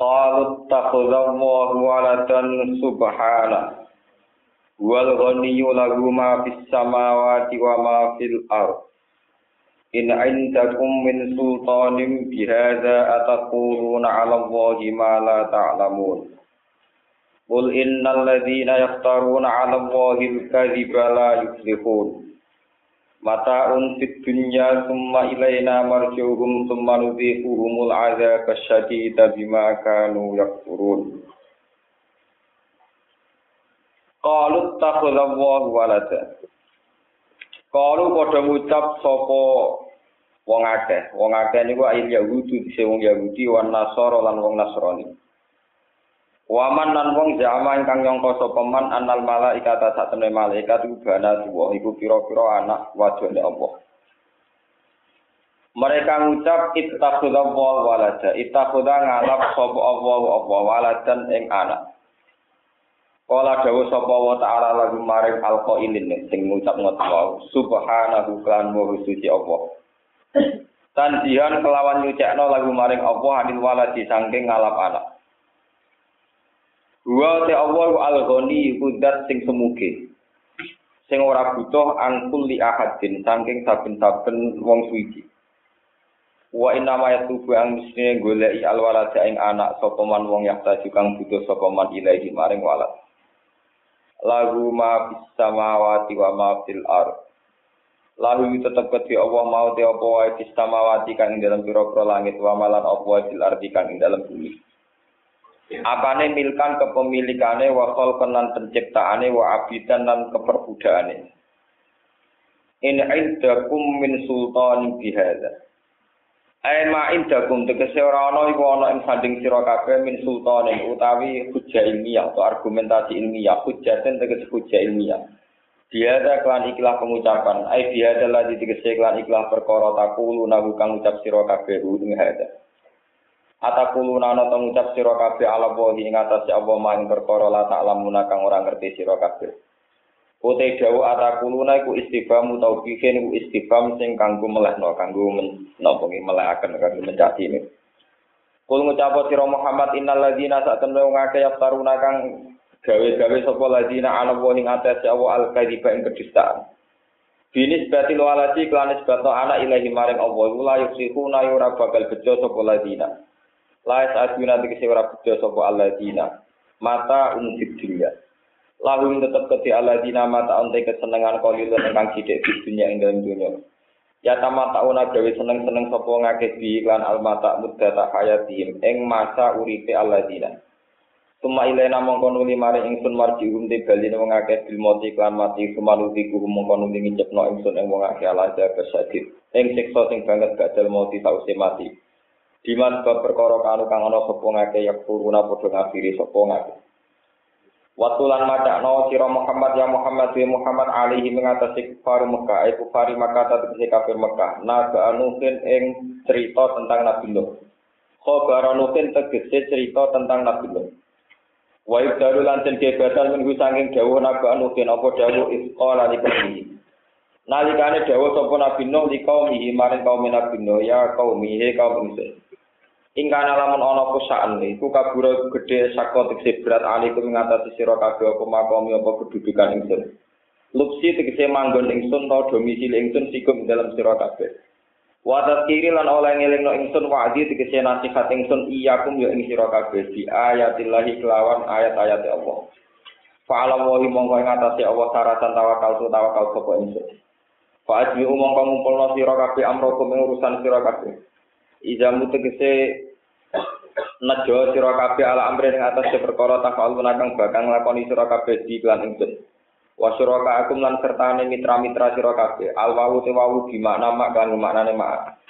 Qalu takhadallahu waladan subhana wal ghaniyyu lahu ma fis samawati wa ma fil ard In indakum min sultanin bihadza ataquluna 'ala Allahi ma la ta'lamun Qul innal ladzina yaftaruna 'ala Allahi al-kadhiba la yuflihun Mata'un fid dunya summa ilaina marji'uhum summa nudhiquhumul 'adzaba asyadida bima kanu yakfurun. Qalu takhadallahu walada. Qalu padha ngucap sapa wong akeh. Wong akeh niku ayil Yahudi dise wong Yahudi wan Nasara lan wong Nasrani. Waman lan wong jama ingkang nyangka sapa man anal malaikat sak temne malaikat iku bana tuwa iku pira-pira anak wajane Allah. Mereka ngucap ittakhudha wa walada, ittakhudha ngalap sapa Allah apa waladan ing anak. Kala dawuh sapa wa ta'ala lagu maring alqailin sing ngucap ngoten subhanahu kan wa suci Allah. Tanjihan kelawan nyucekno lagu maring Allah anil waladi saking ngalap anak. Wa te Allah al-ghani iku zat sing semuge. Sing ora butuh angkul li ahadin saking saben-saben wong suci. Wa inna ma yatubu ang mestine goleki alwalada ing anak sapa man wong yakta kang butuh sapa man ilahi maring walad. Lagu ma fis samawati wa ma fil ard. Lalu tetep kedhi Allah mau te apa wae fis samawati kang ing dalam pira-pira langit wa malan apa wae fil ardi kang ing dalam bumi. Apane milkan kepemilikane wa khalqan penciptaane wa abidan lan keperbudakane in indakum min sultan bihadza. Ay ma indakum tegese ora ana iku ana ing sanding sira kabeh min sultanin utawi hujjah ilmiah atau argumentasi ilmiah hujjaten tegese hujjah ilmiah. Dia ada klan ikhlas pengucapan, dia adalah di tiga klan ikhlas perkara takulu nagu kang ucap sira kabeh ing hada. Atakuluna ana tong ngucap sira kabeh ala wahi ing atase Allah maing perkara la ta'lamuna kang ora ngerti sira kabeh. Ute dawu atakuluna iku istifham utawa iku istifham sing kanggo melehno kanggo nggih melehaken kanggo mencati ini. Kul ngucap sira Muhammad innal ladzina wong akeh yaftaruna kang gawe-gawe sapa ladzina ala wahi ing atase Allah al-kadziba ing kedustaan. Binis batil waladi klanis bato anak ilahi maring Allah la yusikhuna yura bakal bejo sapa ladzina. Lais aduna tegese ora bedo sapa alladzina. Mata unfid dunya. Lalu tetep kedhi alladzina mata unte kesenengan kalilo ingkang sithik di dunya ing dalem dunya. Ya tamata una gawe seneng-seneng sapa ngakeh bi iklan almata muddata hayatihim ing masa uripe alladzina. Tuma ilena mongko nuli mari ingsun marji umte bali wong akeh bil mati klan mati sumanuti ku mongko nuli ngicepno ingsun ing wong akeh ala jaga sadid. Ing siksa sing banget gak mati sause mati. Diman bab perkara kanu kang ana sapa ngake ya kuruna padha ngafiri sapa ngake. Waktu lan macakno sira Muhammad ya Muhammad ya Muhammad alaihi mengatasi kufar Mekah, eh kufar Mekah tegese kafir Mekah. Naga anuhin ing cerita tentang Nabi Nuh. Khobar anuhin tegese cerita tentang Nabi Nuh. Wa ibdalu lan den kebatan minggu saking dawuh naga anuhin apa dawuh isqala likani. Nalikane dawuh sapa Nabi Nuh li kaumihi maring kaum Nabi Nuh ya kaumihi kaum ingsun. Ingkana lamun ana kusaan iku kabura gedhe saka tegese berat alikum ngatasi sira kabeh apa makomi apa kedudukan ingsun. Lupsi tegese manggon ingsun ta domisili ingsun sikum dalam sira kabeh. Wa kiri lan oleh ngelingno ingsun wa'di tegese nasihat ingsun iyakum ya ing sira kabeh di ayatillahi kelawan ayat-ayat Allah. Fa'ala wa mongko ing atase Allah saratan tawakal tu tawakal sapa ingsun. Fa'ajmi mongko ngumpulno sira kabeh amrokum ing urusan sira kabeh. Izamu tegese nejo sira kabeh ala amre ing atas perkara tafalun kang bakal nglakoni sira kabeh di lan ingsun. Wa suraka akum lan sertane mitra-mitra sira kabeh. Al wawu te wawu di makna mak kan maknane mak.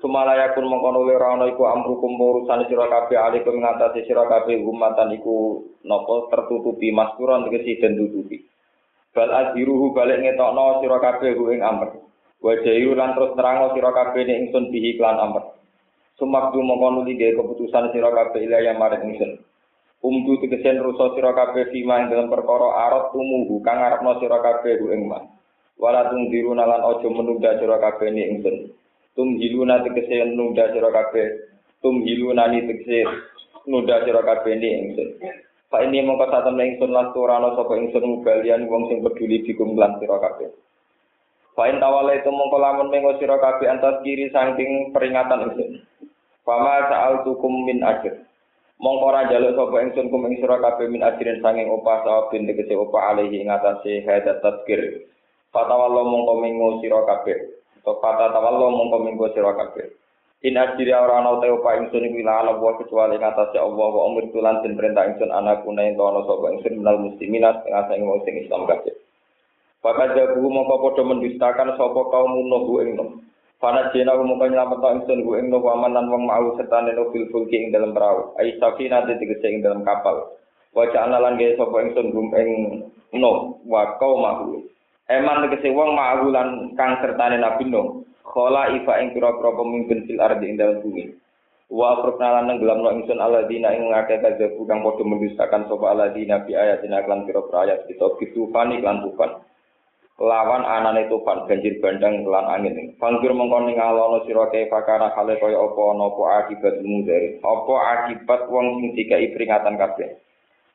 Sumalaya kun mengkono ora ana iku amrukum urusan sira kabeh alikum ngatasi sira kabeh umatan iku napa tertutupi maskuran tegese den tutupi. Bal aziruhu balik ngetokno sira kabeh ing amr. Wa jairu lan terus terang sira kabeh ning ingsun bihi klan amr. Sumakdu mengkono dige keputusan sira kabeh ilaya marang ingsun. Umdu tegesen rusa sira kabeh fima ing dalam perkara arep tumuhu kang arepno sira kabeh ing man. Wala tungdiru nalan aja menunda sira kabeh ning ingsun. tum hiluna tegese nunda sira kabeh tum hiluna ni tegese nunda sira kabeh ni ingsun Pak ini mongko satem ingsun lan turana sapa ingsun mubalian wong sing peduli dikum lan sira kabeh Fain tawala itu mongko lamun kabeh antas kiri saking peringatan ingsun Fama sa'al tukum min ajr Mongko ora njaluk sapa ingsun kum ing min ajrin saking opah sawabin tegese opah alaihi ing atase hadat tazkir Fatawallah mongko mengo sira kabeh Sopata tawallo mongko minggo sira kabeh. In ajiri ora ana te upa ingsun iku ila kecuali ngatasé Allah wa umur tulan den perintah ingsun anak kuna ing tono sapa ingsun minal muslimin setengah sing wong sing Islam kabeh. Maka jabu mongko padha mendustakan sapa kaum nuhu ing nom. Pana jena mongko nyelamet ingsun ku ing nuh aman lan wong mau sertane no fil fulki ing dalam perahu. Ai safina tegese ing dalam kapal. Wa ja'alna lan gawe sapa ingsun gum ing nuh wa qaumahu. Eman tegese wong ma'ahulan kang sertane Nabi Nuh. Khala ifa ing pira-pira pemimpin fil ardi ing dalem bumi. Wa proknalan nenggelamno ingsun alladzina ing ngake kadhebu kang padha mendustakan sapa alladzina bi ayatina lan pira-pira ayat kita bitufani lan tufan. Lawan anane tufan banjir bandang lan angin. Pangkir mengkon ning sira kae pakara kale kaya apa ana apa akibat mudari. Apa akibat wong sing dikai peringatan kabeh.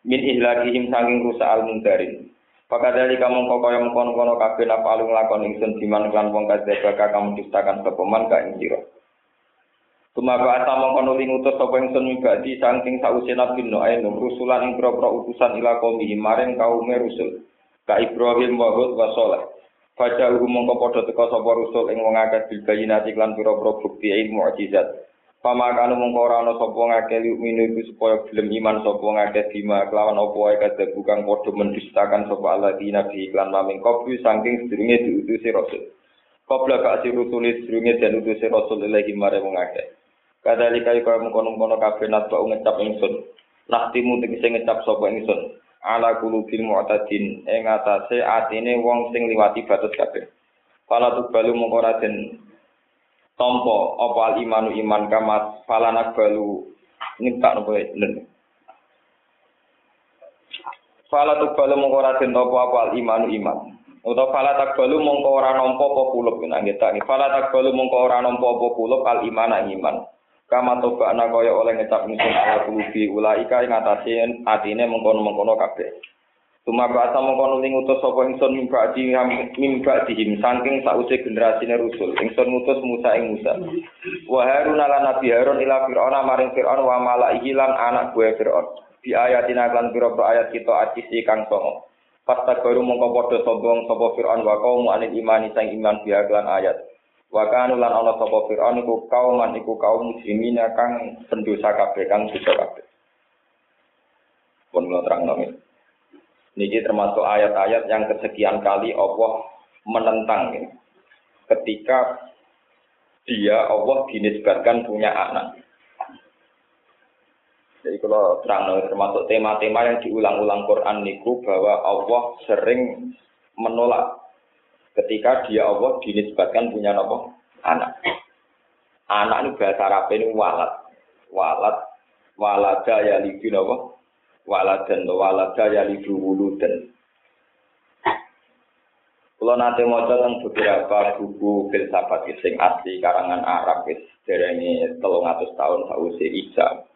Min ihlakihim saking rusak al mundarin. Pakadali kamu kok kaya mengkono-kono kabeh napa alung lakon ingsun diman klan wong kadzeba kamu ciptakan sapa man ka ing sira. Tumaba asa mengkono ling utus sapa ingsun mibadi saking sause nabi no ayo rusulan ing pro-pro utusan ila kaum maring kaum rusul. Ka Ibrahim wa Hud wa Saleh. Fajar ugu mongko padha teka sapa rusul ing wong akeh bilbayinati lan pira-pira bukti ilmu mukjizat. Pamakanu mongko ora ana sapa ngakeh minu iku supaya gelem iman sapa ngakeh bima kelawan apa wae kadhe bukan padha mendustakan sapa alladzina bi iklan maming kopi saking sedurunge diutusi rasul. Qabla ka asirusuli sedurunge den utusi rasul ilahi mare wong akeh. Kadalika kaya mengkono-kono kabeh natba ngecap ingsun. Naktimu tegese ngecap sapa ingsun. Ala kulubil mu'tadin ing atase atine wong sing liwati batas kabeh. Fala tubalu mongko raden tompo apa al imanu iman kamat falana balu tak nopo len fala tu balu mongko ora den apa al imanu iman. Utawa fala tak balu mongko ora nampa apa kulup nggih tak fala tak balu mongko ora nampa apa kulup al iman iman kama toba ana kaya oleh ngecap ingsun ala kulubi ulaika ing atase atine mengkono-mengkono kabeh Tuma bahasa mengkono ning utus sapa ingsun mimba di mimba dihim saking sause generasine rusul. Ingsun ngutus Musa ing Musa. Wa Harun ala Nabi Harun ila Fir'aun maring Fir'aun wa malaihi lan anak gue Fir'aun. Di ayatina lan pira ayat kita atisi kang songo. Pasta baru mongko padha sombong sapa Fir'aun wa kaum anil imani sang iman biha ayat. Wa kanu lan ana sapa Fir'aun iku kauman iku kaum muslimin kang pendosa kabeh kang dosa kabeh. Pun terang nami. Ini termasuk ayat-ayat yang kesekian kali Allah menentang ini. Ketika dia Allah dinisbatkan punya anak. Jadi kalau terang termasuk tema-tema yang diulang-ulang Quran niku bahwa Allah sering menolak ketika dia Allah dinisbatkan punya apa? anak. Anak ini bahasa Arab ini walat. Walat walada ya libi apa? waladan walada ya lidu wuludan. Kalau nanti mau tentang beberapa buku filsafat sing asli karangan Arab dari ini telung atus tahun sausi Isa.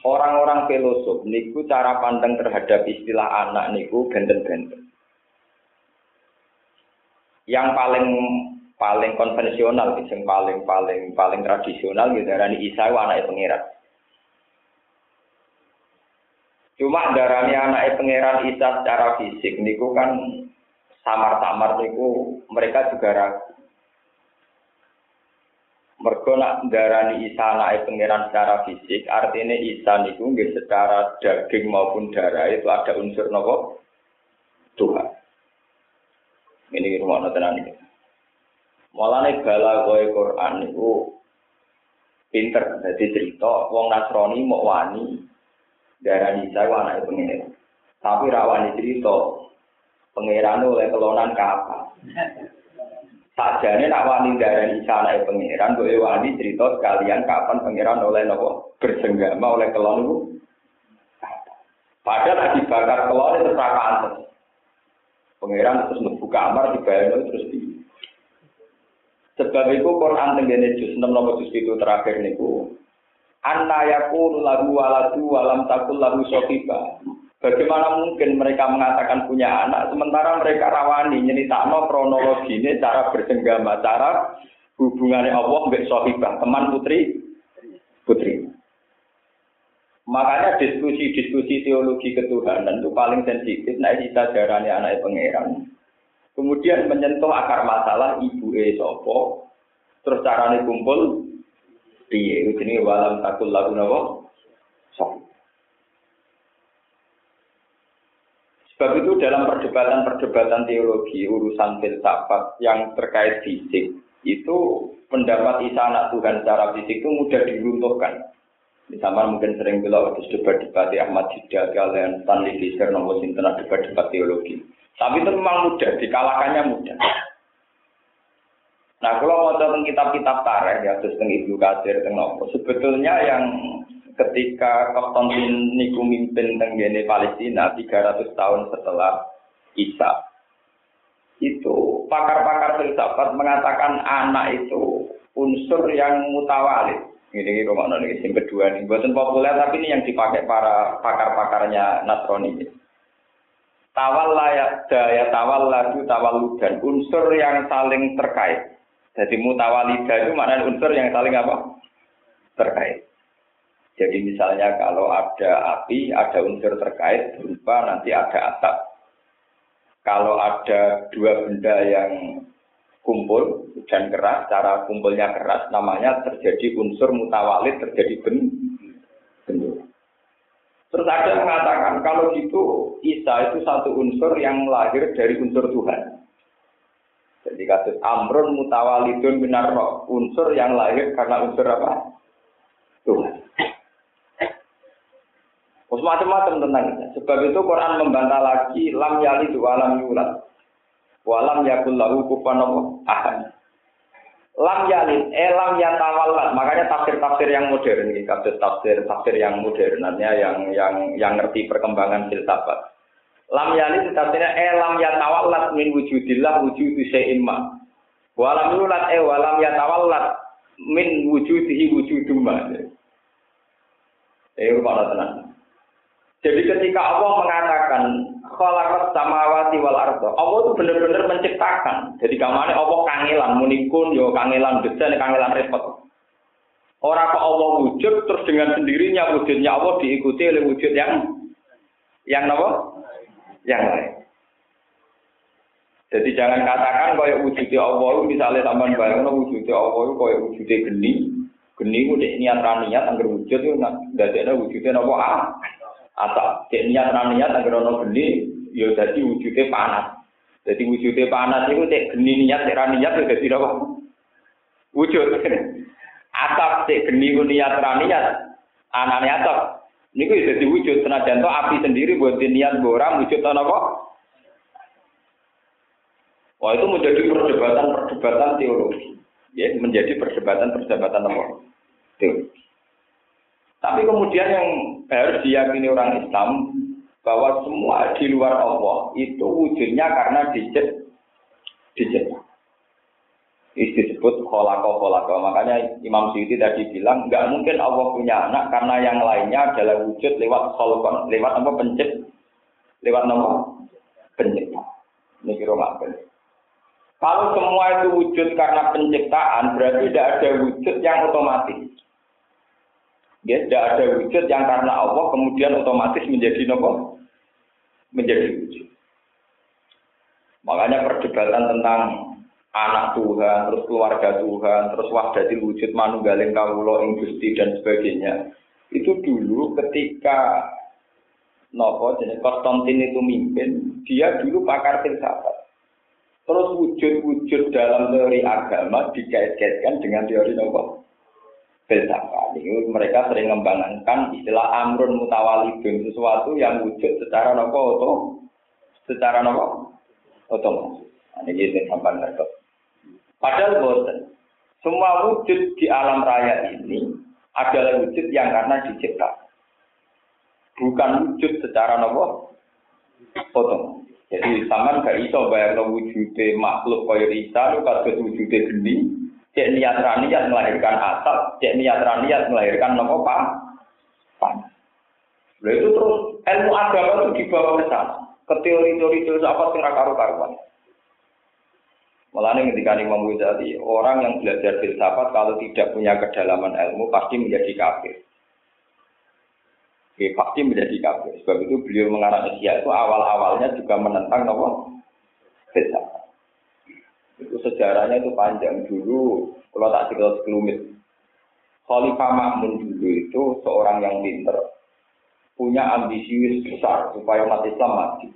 Orang-orang filosof niku cara pandang terhadap istilah anak niku benten-benten. Yang paling paling konvensional, yang paling paling paling tradisional gitu darani Isa anak pengirat. Cuma darahnya anak pangeran Isa secara fisik niku kan samar-samar niku mereka juga ragu. Mergo nak darani Isa anak pangeran secara fisik, artinya Isa niku nggih secara daging maupun darah itu ada unsur nopo Tuhan. Ini rumah tenan ini. Mulane balagoe Quran niku pinter dadi cerita wong Nasrani mau wani darani Isa ku anake pengen. Tapi ra wani cerita pangeran oleh kelonan kapal. Sajane nak wani darani Isa anake pangeran kok wani cerita sekalian kapan pangeran oleh nopo bersenggama oleh kelon itu. Padahal lagi bakar kelon itu terus Pangeran terus membuka kamar dibayar terus di Sebab itu Quran tenggene juz 6 nomor juz itu terakhir niku. Anna yakun lagu waladu walam takul lagu sofiba. Bagaimana mungkin mereka mengatakan punya anak sementara mereka rawani nyeritakno kronologi ini cara bersenggama, cara hubungannya Allah mbek sohibah, teman putri putri. Makanya diskusi-diskusi teologi ketuhanan itu paling sensitif. Nah, kita jarani anak pangeran. Kemudian menyentuh akar masalah ibu e sopo, terus carane kumpul piye jenis walam takul lagu nawa Sebab itu dalam perdebatan-perdebatan teologi urusan filsafat yang terkait fisik itu pendapat Isa anak Tuhan secara fisik itu mudah diruntuhkan. Misalnya mungkin sering bilang ada debat-debat Ahmad Hidayat kalian Stanley Fisher nomor sinten debat-debat teologi. Tapi itu memang mudah, dikalahkannya mudah. Nah, kalau mau tentang kitab-kitab tareh, ya, terus tentang Ibnu tentang sebetulnya yang ketika Konstantin niku mimpin tenggene Palestina 300 tahun setelah Isa, itu pakar-pakar filsafat mengatakan anak itu unsur yang mutawalid. Ini ini rumah ini yang kedua nih, buatan populer tapi ini yang dipakai para pakar-pakarnya Nasrani tawal layak daya tawal laju tawal dan unsur yang saling terkait. Jadi mutawalida itu mana unsur yang saling apa? Terkait. Jadi misalnya kalau ada api, ada unsur terkait berupa nanti ada atap. Kalau ada dua benda yang kumpul dan keras, cara kumpulnya keras, namanya terjadi unsur mutawalid, terjadi bentuk. Terus ada mengatakan kalau gitu Isa itu satu unsur yang lahir dari unsur Tuhan. Jadi kasus Amrun mutawalidun minar unsur yang lahir karena unsur apa? Tuhan. Terus macam-macam tentang itu. Sebab itu Quran membantah lagi lam yali dua lam yulat. Walam yakul lahu kupan ahad lam yalid, eh lam yatawallat. Makanya tafsir-tafsir yang modern ini, tafsir-tafsir yang modern, artinya yang yang yang ngerti perkembangan filsafat. Lam yalid tafsirnya eh lam yatawallat min wujudillah wujudu syai'in ma. Walam yulat eh walam yatawallat min wujudihi wujudum ma. Eh, rumah tenang. Jadi ketika Allah mengatakan khalaqas samawati wal arda, Allah itu benar-benar menciptakan. Jadi kamane Allah kangelan munikun yo kangelan desain kangelan repot. Orang kok Allah wujud terus dengan sendirinya wujudnya Allah diikuti oleh wujud yang yang apa? Yang lain. Jadi jangan katakan kaya wujudnya Allah misalnya sampean bayangno wujudnya Allah kaya wujudnya geni. Geni ku niat ra niat anggar wujud yo ndadekne wujudnya napa ah atau cek niat ra niat agar ono geni ya dadi wujude panas. Jadi wujude panas itu cek geni niat cek niat ya dadi apa? Wujud. Atap cek geni niat ra niat anane atap. Niku ya dadi wujud senajan to api sendiri buat niat orang wujud apa? Wah itu menjadi perdebatan-perdebatan teologi. Ya, menjadi perdebatan-perdebatan apa? Teologi. Tapi kemudian yang harus diyakini orang Islam bahwa semua di luar Allah itu wujudnya karena dijet dijet. Itu disebut kolako kolako. Makanya Imam Syuuti tadi bilang nggak mungkin Allah punya anak karena yang lainnya adalah wujud lewat kolkon, lewat apa pencet, lewat nama pencipta. Ini kira Kalau semua itu wujud karena penciptaan, berarti tidak ada wujud yang otomatis. Ya, tidak ada wujud yang karena Allah kemudian otomatis menjadi nopo menjadi wujud. Makanya perdebatan tentang anak Tuhan, terus keluarga Tuhan, terus wahdatil wujud manunggaling kawula ing Gusti dan sebagainya. Itu dulu ketika nopo jenis Konstantin itu mimpin, dia dulu pakar filsafat. Terus wujud-wujud dalam teori agama dikait-kaitkan dengan teori nopo filsafat. Ini mereka sering mengembangkan istilah amrun mutawalidun sesuatu yang wujud secara nopo oto, secara nopo otomatis. Nah, ini yang sampai ngerti. Padahal boten. Semua wujud di alam raya ini adalah wujud yang karena dicipta. Bukan wujud secara nopo otomatis. Jadi sama gak iso bayar wujudnya makhluk kaya Isa, lu kados wujudnya geni, cek niat raniat melahirkan atap, cek niat raniat melahirkan nopo pak. Lalu itu terus ilmu agama itu dibawa ke sana, ke teori-teori filsafat yang karu-karuan. Malah ini ketika Imam Ghazali, orang yang belajar filsafat kalau tidak punya kedalaman ilmu pasti menjadi kafir. Oke, pasti menjadi kafir. Sebab itu beliau mengarang Isya itu awal-awalnya juga menentang nopo filsafat. Itu sejarahnya itu panjang dulu. Kalau tak cerita sekelumit. Khalifah Makmun dulu itu seorang yang pinter. Punya ambisius besar supaya umat Islam mati.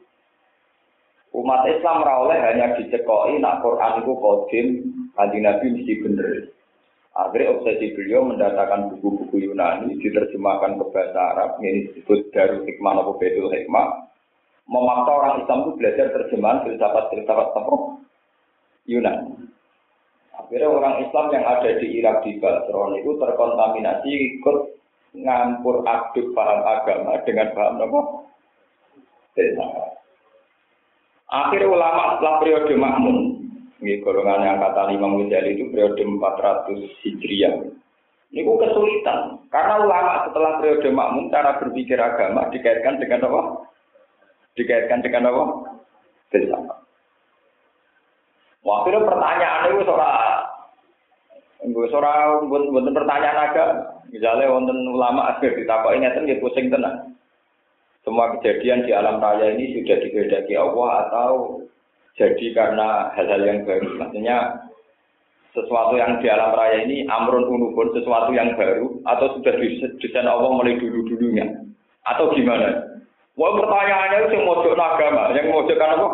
Umat Islam rawleh hanya dicekoi nak Quran itu kodim, kanji Nabi mesti bener. Akhirnya obsesi beliau mendatangkan buku-buku Yunani, diterjemahkan ke bahasa Arab, ini disebut Darul Hikmah atau Bedul Hikmah. Memaksa orang Islam itu belajar terjemahan filsafat-filsafat apa? Yunani. Akhirnya orang Islam yang ada di Irak di Basron itu terkontaminasi ikut ngampur aduk paham agama dengan paham apa? Akhirnya ulama setelah periode Makmun, ini golongan yang kata Imam Ghazali itu periode 400 Hijriah. Ini kesulitan, karena ulama setelah periode Makmun cara berpikir agama dikaitkan dengan apa? Dikaitkan dengan apa? Filsafat. Wah, akhirnya pertanyaan itu seorang Gue seorang buat pertanyaan agama. Misalnya wonten ulama akhir ditakoki ngeten nggih pusing tenang semua kejadian di alam raya ini sudah dikehendaki Allah atau jadi karena hal-hal yang baru. Maksudnya sesuatu yang di alam raya ini amrun unubun sesuatu yang baru atau sudah didesain Allah mulai dulu-dulunya atau gimana? Wah pertanyaannya itu yang mojok agama, yang mojokkan apa?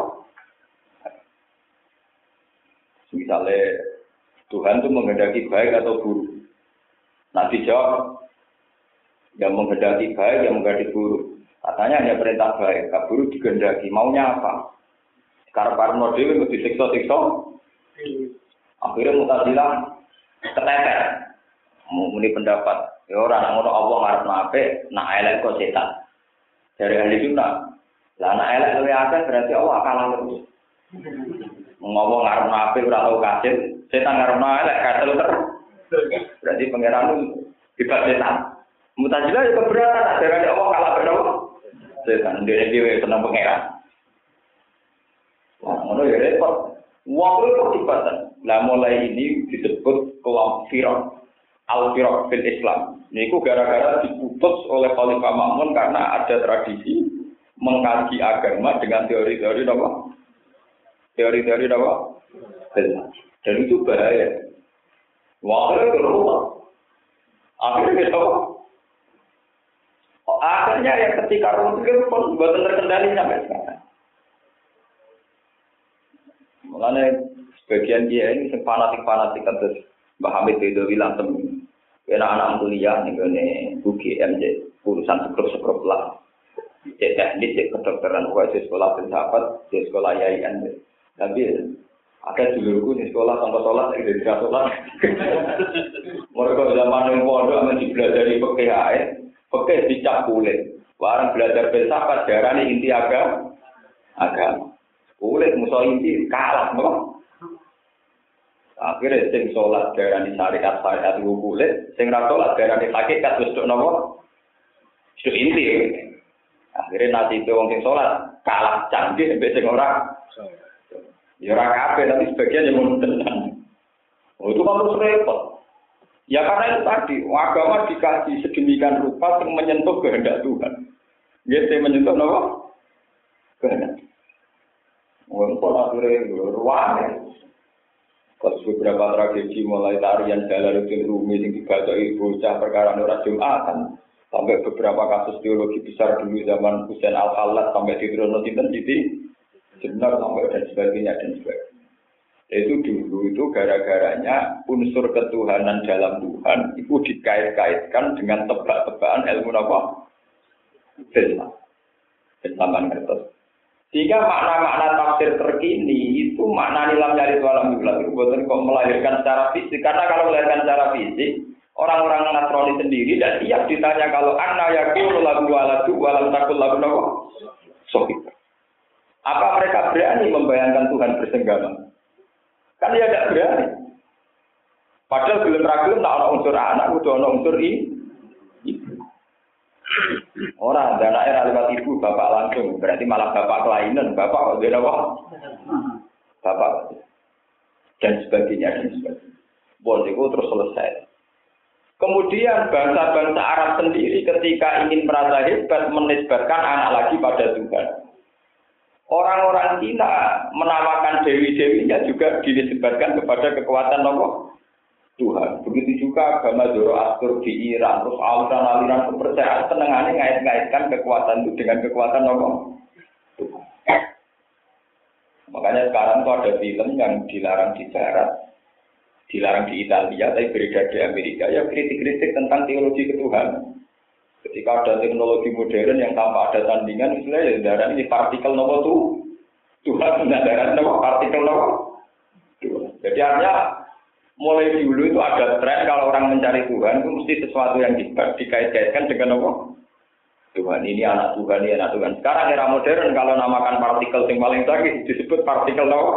Misalnya Tuhan itu menghendaki baik atau buruk. Nanti jawab, yang menghendaki baik, yang menghendaki buruk. Katanya hanya perintah baik, kabur digendaki. Maunya apa? Sekarang para dewi itu disiksa-siksa. Akhirnya mutazilah keteter. Muni pendapat. Ya orang ngono Allah ngarep nape, nak elek kok setan. Dari ahli sunnah. Lah nak elek luwih akeh berarti Allah kalah terus. Ngomong ngarep nape ora tau kasil, setan ngarep elek kasil terus. Berarti pangeran itu setan. Mutazilah itu keberatan, dari Allah kalah berapa? setan dia dia senang pangeran Wah, ngono ya repot. Wong itu pertibatan. Nah mulai ini disebut kelompok firok. Al firok fil Islam. Niku gara-gara diputus oleh Khalifah Makmun karena ada tradisi mengkaji agama dengan teori-teori apa? Teori-teori apa? Dan itu bahaya. Wah, itu rumah. Akhirnya kita Akhirnya ya ketika itu pun buat terkendali sampai sekarang. Mulanya sebagian dia ini fanatik fanatik terus Mbah Hamid itu bilang temen, karena anak kuliah nih UGM jadi urusan sekrup sekrup lah. Jadi teknik, jadi kedokteran, pokoknya sekolah filsafat, sekolah yayan. Tapi ada duluku di sekolah tanpa sholat, tidak tidak sholat. Mereka zaman yang pondok masih belajar di PKH, Oke, dicap kulit. Warang belajar filsafat darah ini inti agama. Agama. Kulit musuh inti kalah, no? Akhirnya sing sholat darah di syariat syariat itu kulit, sing ra sholat darah di hakikat terus dok nopo. Itu inti. Akhirnya nanti itu wong sing sholat kalah canggih sampai sing ora. Ya ora kabeh tapi sebagian yang mau Oh, itu kan terus repot. Ya karena itu tadi, agama dikaji sedemikian rupa yang menyentuh kehendak Tuhan. Ya, saya menyentuh apa? Kehendak. Akhirnya ruang ya. Pas beberapa tragedi mulai tarian itu rumi yang dibaca ibu bocah perkara nurah jumatan sampai beberapa kasus teologi besar dulu zaman Husain al khalat sampai di Trono Tinten jadi benar sampai dan sebagainya dan sebagainya. Itu dulu itu gara-garanya unsur ketuhanan dalam Tuhan itu dikait-kaitkan dengan tebak-tebakan ilmu apa? Islam. Islam kertas. Sehingga makna-makna tafsir terkini itu makna nilam nyari tualam bulan itu buatan kok melahirkan secara fisik. Karena kalau melahirkan secara fisik, orang-orang Nasrani sendiri dan siap ditanya kalau anna yakul lagu waladu walam takul lagu nawa. Sohib. Apa mereka berani membayangkan Tuhan bersenggama? Kan dia tidak berani. Padahal belum ragu tak ada unsur anak, udah ada unsur ini. Orang dan era lewat ibu bapak langsung berarti malah bapak kelainan bapak kok dia apa? Bapak dan sebagainya dan sebagainya. Boleh itu terus selesai. Kemudian bangsa-bangsa Arab sendiri ketika ingin merasa hebat menisbatkan anak lagi pada Tuhan. Orang-orang Cina menamakan dewi-dewinya juga dinisbatkan kepada kekuatan Allah Tuhan. Begitu juga agama Zoroaster di Iran, terus aliran-aliran kepercayaan senengannya ngait-ngaitkan kekuatan itu dengan kekuatan Allah Tuhan. Makanya sekarang tuh ada film yang dilarang di Barat, dilarang di Italia, tapi beredar di Amerika, ya kritik-kritik tentang teologi ketuhanan. Ketika ada teknologi modern yang tanpa ada tandingan, misalnya ya darah ini partikel nopo tuh, Tuhan darah nopo partikel nopo. Jadi artinya mulai dulu itu ada tren kalau orang mencari Tuhan itu mesti sesuatu yang dikait-kaitkan dengan apa? Tuhan ini anak Tuhan ini anak Tuhan. Sekarang era modern kalau namakan partikel yang paling canggih disebut partikel apa?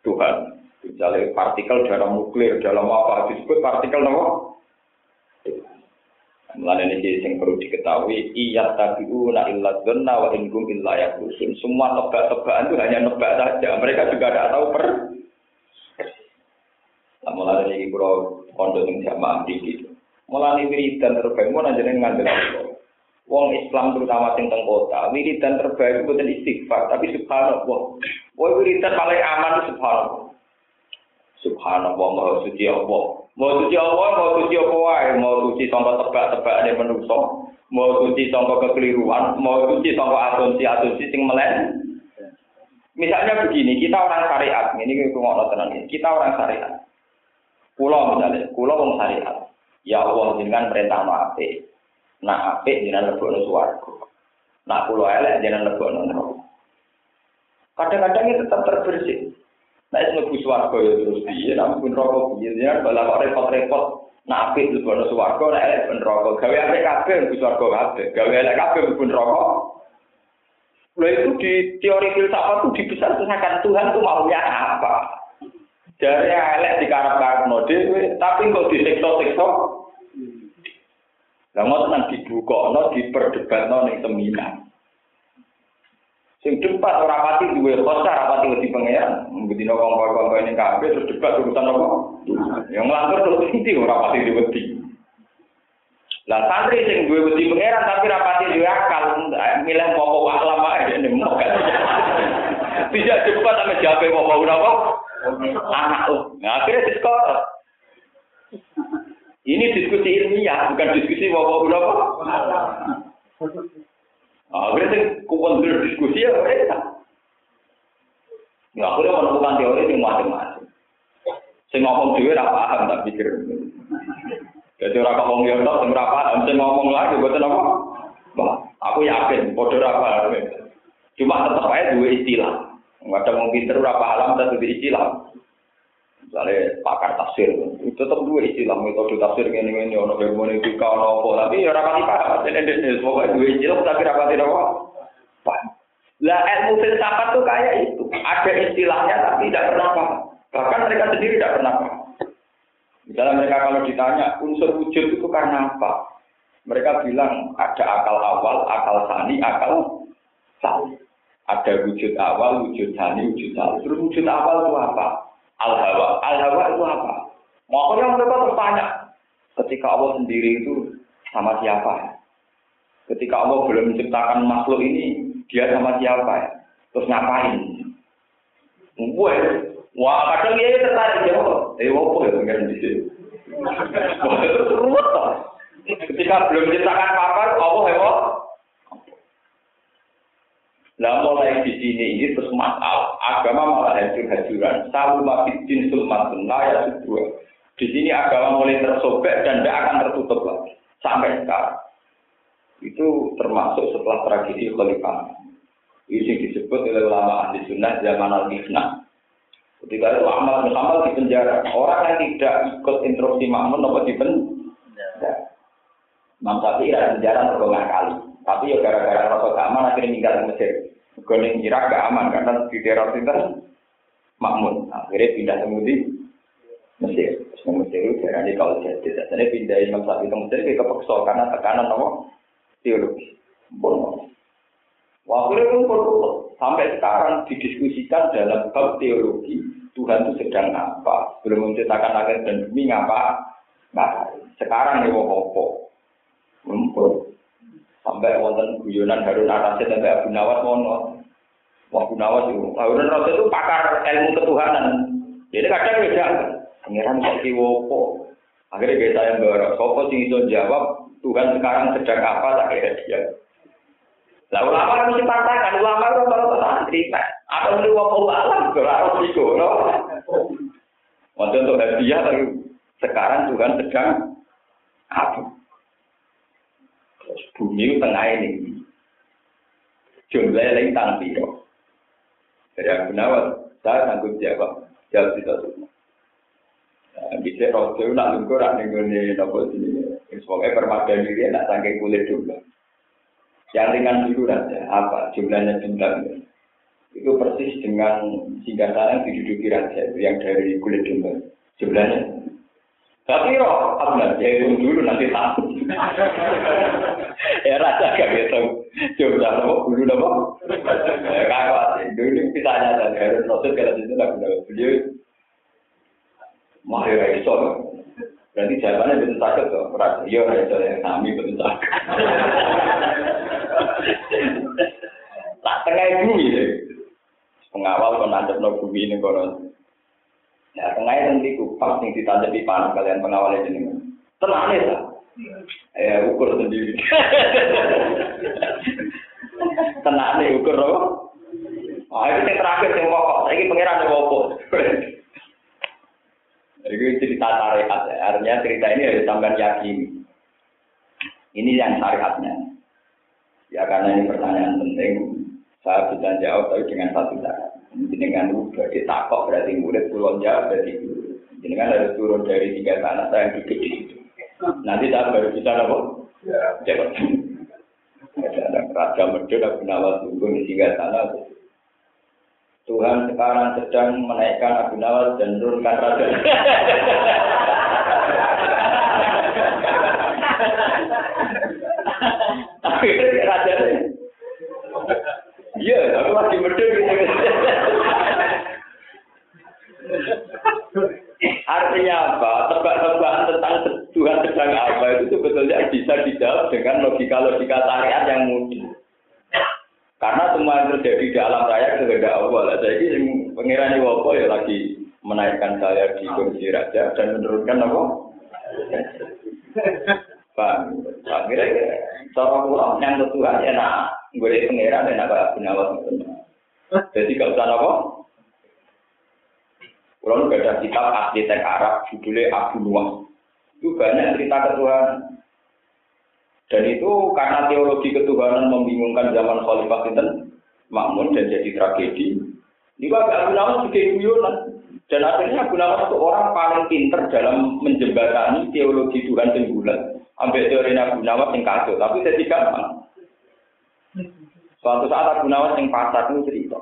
Tuhan. Misalnya partikel dalam nuklir, dalam apa disebut partikel apa? Mulai ini yang perlu diketahui, iya tabiu na illa dhanna wa ingkum illa. Semua tebak-tebakan itu hanya nebak saja. Mereka juga tidak tahu per. Nah, mulai ini kalau kondok yang jamaah di Mulai wiridan terbaik, mau nanya dengan ngandel Wong Islam terutama teng kota, wiridan terbaik bukan istighfar, tapi subhanallah. Wong wiridan paling aman itu subhanallah. Subhanallah, maha suci Allah. Mau suci Allah, mau suci apa wae, mau suci sangka tebak-tebakane manusa, mau suci sangka kekeliruan, mau suci sangka asumsi-asumsi sing melen. Misalnya begini, kita orang syariat, ini tenan ini, kita orang syariat. Pulau misalnya, pulau orang syariat. Ya Allah dengan perintah ape. Nah ape jenengan lebokno swarga. Nah pulau elek jenengan lebokno neraka. Kadang-kadang itu tetap terbersih. Nah, itu lebih suarga ya terus dia, namun pun rokok dia, kalau kok repot-repot, nah apik itu bono suarga, nah elek pun rokok, gawe apik kabeh lebih suarga kabeh, gawe elek kabeh pun rokok. Lalu itu di teori filsafat itu dibesar-besarkan Tuhan itu maunya apa? Dari elek di karap-karap dewe, tapi kok disiksa-siksa. Lah mau tenang dibuka, no, diperdebat, no, ning seminar. Sing debat ora pati duwe khosa ora pati wedi pangeran. Bedino kongko-kongko ini kabeh terus debat urusan apa? Yang ngelantur terus inti ora pati wedi. Lah santri sing duwe wedi pangeran tapi ora pati duwe akal, milih popo aklam ae dene mau. Tidak debat sama jape popo apa? Anak lu. Nah, akhirnya diskor. Ini diskusi ilmiah, bukan diskusi popo apa? Nah, berarti kumpul diskusi ya mereka. Nggak boleh menemukan teori yang macam-macam. Saya ngomong juga tidak paham, tak pikir. Jadi orang ngomong ya tak, saya paham. Saya ngomong lagi, buat apa? Aku yakin, bodoh apa? Cuma tetap aja dua istilah. Nggak ada mau pinter, berapa alam, satu istilah. Misalnya pakar tafsir itu tetap dua istilah metode tafsir ini ini ono hermeneutika ono apa. Tapi ya rapati paham jadi ini semua dua istilah tapi rapati apa. Paham. Lah ilmu filsafat tuh kayak itu. Ada istilahnya tapi tidak pernah paham. Bahkan mereka sendiri tidak pernah paham. Misalnya mereka kalau ditanya unsur wujud itu karena apa? Mereka bilang ada akal awal akal sani akal sani. Ada wujud awal wujud sani wujud sani. Terus wujud awal itu apa Al-Hawa. Al-Hawa itu apa? Makanya mereka bertanya. Ketika Allah sendiri itu sama siapa? Ketika Allah belum menciptakan makhluk ini, dia sama siapa? Terus ngapain? Gue, wah kadang dia tertarik ya, eh apa ya pengen di sini? Ketika belum menciptakan apa, Allah hewan. Lah mulai di sini ini terus masalah agama malah hancur-hancuran. Salu mafidin sulmatun ya dua. Di sini agama mulai tersobek dan tidak akan tertutup lagi sampai sekarang. Itu termasuk setelah tragedi Khalifah. Ini disebut oleh ulama ahli sunnah zaman al-Ifnah. Ketika itu Ahmad bin di penjara. Orang yang tidak ikut instruksi Makmun apa di penjara. Imam Syafi'i di penjara berulang kali. Tapi ya gara-gara rasa keamanan akhirnya tinggal di Mesir. Gunung Irak gak aman karena di daerah itu Makmun. Akhirnya pindah ke Mesir. Terus ke Mesir itu daerahnya kalau jadi. Jadi pindah Imam Syafi'i ke Mesir ke kepeksa karena tekanan apa? Teologi. Bono. Waktu itu sampai sekarang didiskusikan dalam bab teologi Tuhan itu sedang apa, belum menciptakan langit dan bumi ngapa, nah sekarang ya wopo, mumpul sampai wonten guyonan Harun Arasid sampai Abu Nawas mono, Abu Nawas itu, Harun Arasid itu pakar ilmu ketuhanan, jadi kadang beda, pangeran kok wopo, akhirnya kita yang baru, sopo sing jawab Tuhan sekarang sedang apa? Tak kira dia. Lah ulama kan mesti pantangan, ulama itu kalau santri, apa mesti wong alam harus iku, no. Waktu untuk hadiah sekarang Tuhan sedang apa? Bumi tengah ini. Jumlah yang tang piro. Dari aku nawat, saya sanggup jawab, jawab tidak semua. Bisa roh nak lungkur, nak nenggone nopo sini. Semoga permadani dia nak sangking kulit juga. Yang ringan dulu saja, apa jumlahnya jumlahnya. Itu persis dengan singgah sana yang diduduki raja yang dari kulit domba. Jumlahnya. Tapi roh, apa ya hitung dulu nanti tahu. ya raja gak hitung jumlah nopo dulu nopo. Kakak dulu kita saja harus proses kalau itu nggak benar beliau. Mahir iso. Berarti jawabannya betul sakit tuh. Raja, iya iso yang kami betul sakit. tak tengah ya. Pengawal kon nanti no bumi ini kono. Ya tengah nanti kupak yang ditanjep di panah kalian pengawal ini. Tenang ya. Ya ukur sendiri. Tenang nih ukur apa? Ah itu yang terakhir yang pokok. Saya ini pangeran yang pokok. Jadi cerita syariat ya. Artinya cerita ini harus sampai yakin. Ini yang syariatnya. Ya karena ini pertanyaan penting, saya bisa jawab tapi dengan satu cara. Dengan udah ditakok berarti murid turun jawab berarti guru. Dengan harus turun dari tiga tanah saya duduk di situ. Nanti saya baru bisa apa? Jawab. Ada Raja Medun, Abu Nawas tunggu di tiga tanah. Tuhan sekarang sedang menaikkan Abu Nawas dan menurunkan Raja. Akhirnya raja Iya, aku lagi medek gitu. Artinya apa? Tebak-tebakan tentang Tuhan sedang apa itu sebetulnya bisa dijawab dengan logika-logika syariat yang mudah. Karena semua yang terjadi di alam raya kehendak Allah. Jadi pengiran Iwopo ya lagi menaikkan saya di kursi raja dan menurunkan apa? Pak, akhirnya cara pulang yang Tuhan ya nak gue pangeran dan apa penawas itu. Jadi gak usah apa. Kalau nggak ada kitab asli teks Arab judulnya Abu Nuwas. Itu banyak cerita ketuhanan. Dan itu karena teologi ketuhanan membingungkan zaman Khalifah Sinten Makmun dan jadi tragedi. Ini Abu Nawas juga guyonan. Dan akhirnya Abu Nawas itu orang paling pinter dalam menjembatani teologi Tuhan yang bulan. Ambil teori Abu Nawas yang kacau, tapi saya tidak. Suatu saat Abu Nawas yang pasar itu cerita.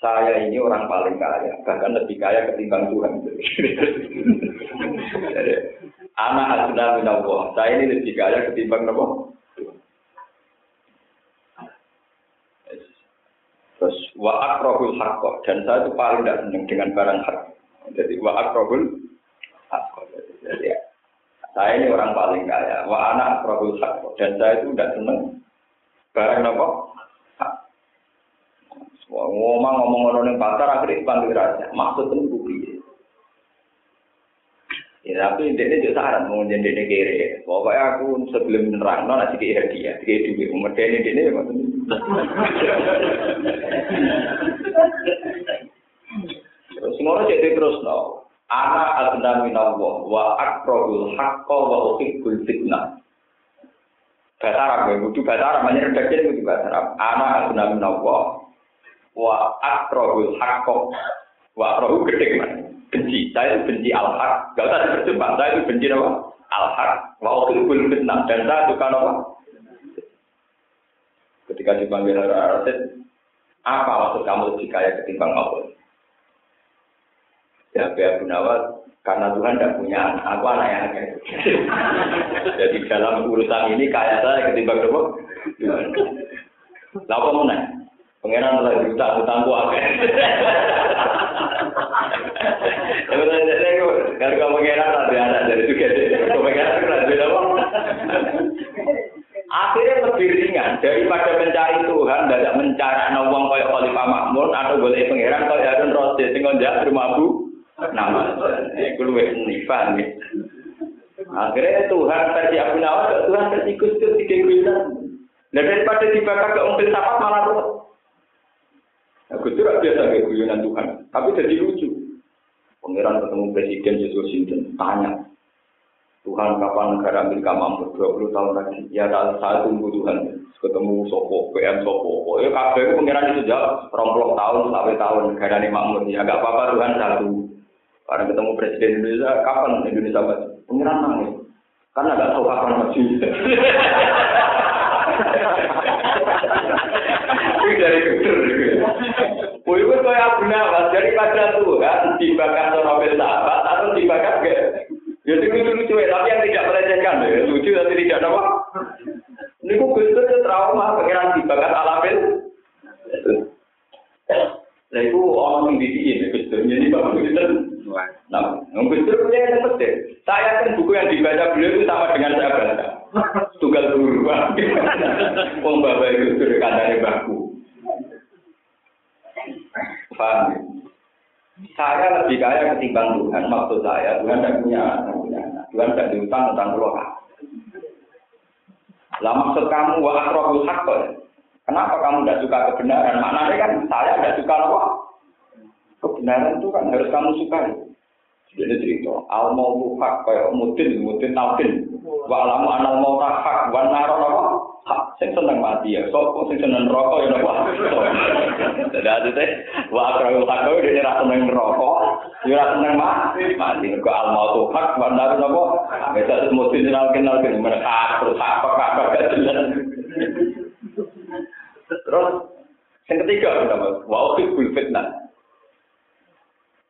Saya ini orang paling kaya, bahkan lebih kaya ketimbang Tuhan. Jadi, anak asuna minallah. Saya ini lebih kaya ketimbang apa? Terus wa akrahul haqqo dan saya itu paling tidak senang dengan barang hak. Jadi wa akrahul haqqo. Jadi saya ini orang paling kaya. Wa anak Prabu Dan saya itu tidak senang barang apa? Ngomong ngomong orang yang pasar akhirnya panggil raja. Maksud bukti. Ya, tapi ini juga syarat mau jadi kiri. Pokoknya aku sebelum menerang, no nasi dia, kiri duit. Umur dia ini ini macam Terus semua jadi terus no. Anak adna minallah wa akrobul hakko wa uhibbul fitnah. Bahasa Arab ya, bahasa Arab, bahasa Arab. Wa akrobul hakko wa akrobul gede mana benci. Saya benci al-haq. Gak usah dipercepat. Saya itu benci apa? Al-haq. Wa ukhilul fitnah. Dan saya suka apa? Ketika dipanggil Rasid, apa maksud kamu lebih kaya ketimbang Allah? Ya, Abu Nawal, karena Tuhan tidak punya anak, aku anak yang kaya. Jadi dalam urusan ini kaya saya ketimbang apa? Lalu kamu nanya, pengenan lagi utang utangku apa? Kalau kamu mengira nanti anak dari juga, kamu mengira nanti apa? Akhirnya lebih ringan daripada mencari Tuhan, tidak mencari nawang kaya Khalifah Makmur atau boleh pangeran kaya Harun Rasid sing njak rumah Bu nama. Iku luwih nifan nih. Akhirnya Tuhan versi Abu Nawas, Tuhan versi Gus tiga guyon. Dan daripada dibakar ke umpil sapat malah ruwet. Gus Dur biasa kayak guyonan Tuhan, tapi jadi lucu. Pangeran ketemu Presiden Yesus Sinten, tanya, Tuhan kapan negara Amerika mampu 20 tahun lagi? Ya saya tunggu Tuhan. Ketemu Sopo, PM Sopo. Ya kabeh pangeran itu jawab, rompok tahun sampai tahun negara ini makmur. Ya gak apa-apa Tuhan satu. Karena ketemu Presiden Indonesia, kapan Indonesia maju? Pangeran nangis. Karena gak tahu kapan maju. Ini dari kudur. Wih, itu kayak Abu Nawas. Daripada Tuhan dibakar Nobel sahabat atau dibakar gak? Jadi lucu-lucu ya, tapi yang tidak melecehkan ya. Lucu tapi tidak apa. Ini kok Gustur itu trauma, pengiran dibakar alafil. Nah itu orang yang didiin ya Gustur. Jadi Bapak Gustur. Nah, Gustur punya yang penting. Saya kan buku yang dibaca beliau itu sama dengan saya baca. Tunggal guru. Wong Bapak Gustur katanya baku. Paham ya? Saya lebih kaya ketimbang Tuhan. Maksud saya, Tuhan tidak punya anak. Tuhan tidak diutang tentang pulau Lah maksud kamu wa akrobul hakol. Kenapa kamu tidak suka kebenaran? Maknanya kan saya tidak suka apa? Kebenaran itu kan harus kamu sukai. Jadi cerita, al mau hak kayak mutin, mutin taukin. Wa alamu anal mau hak, wa naro apa? Sing seneng mati ya. Sopo sing seneng rokok ya apa? Jadi ada teh, wa akrabul hak kau dia rasa seneng rokok, dia rasa seneng mati. Mati, ke al mau hak, wa naro apa? Bisa mutin kenal kenal kenal mereka terus apa apa. Terus yang ketiga, wa ukibul fitnah.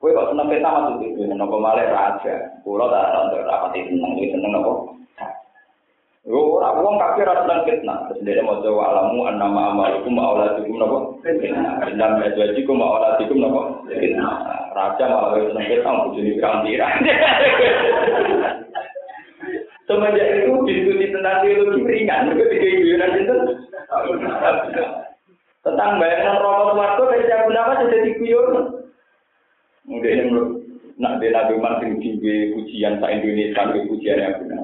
Kowe kok seneng peta maksud itu, nopo malah raja. Kulo tak untuk rapat itu seneng, seneng nopo. Yo, ora wong kafir ora seneng fitnah. Terus mau jawab alamu annama amalukum auladikum nopo. Dan majwajikum auladikum nopo. Raja malah seneng fitnah, bujuni pirang-pirang. Semenjak itu diskusi tentang teologi ringan, juga tiga guyonan itu. Tentang bayangan rokok suwargo dari siapa nama jadi guyon. Mungkin ini menurut nak dia Nabi sing pujian sa Indonesia pujian yang benar.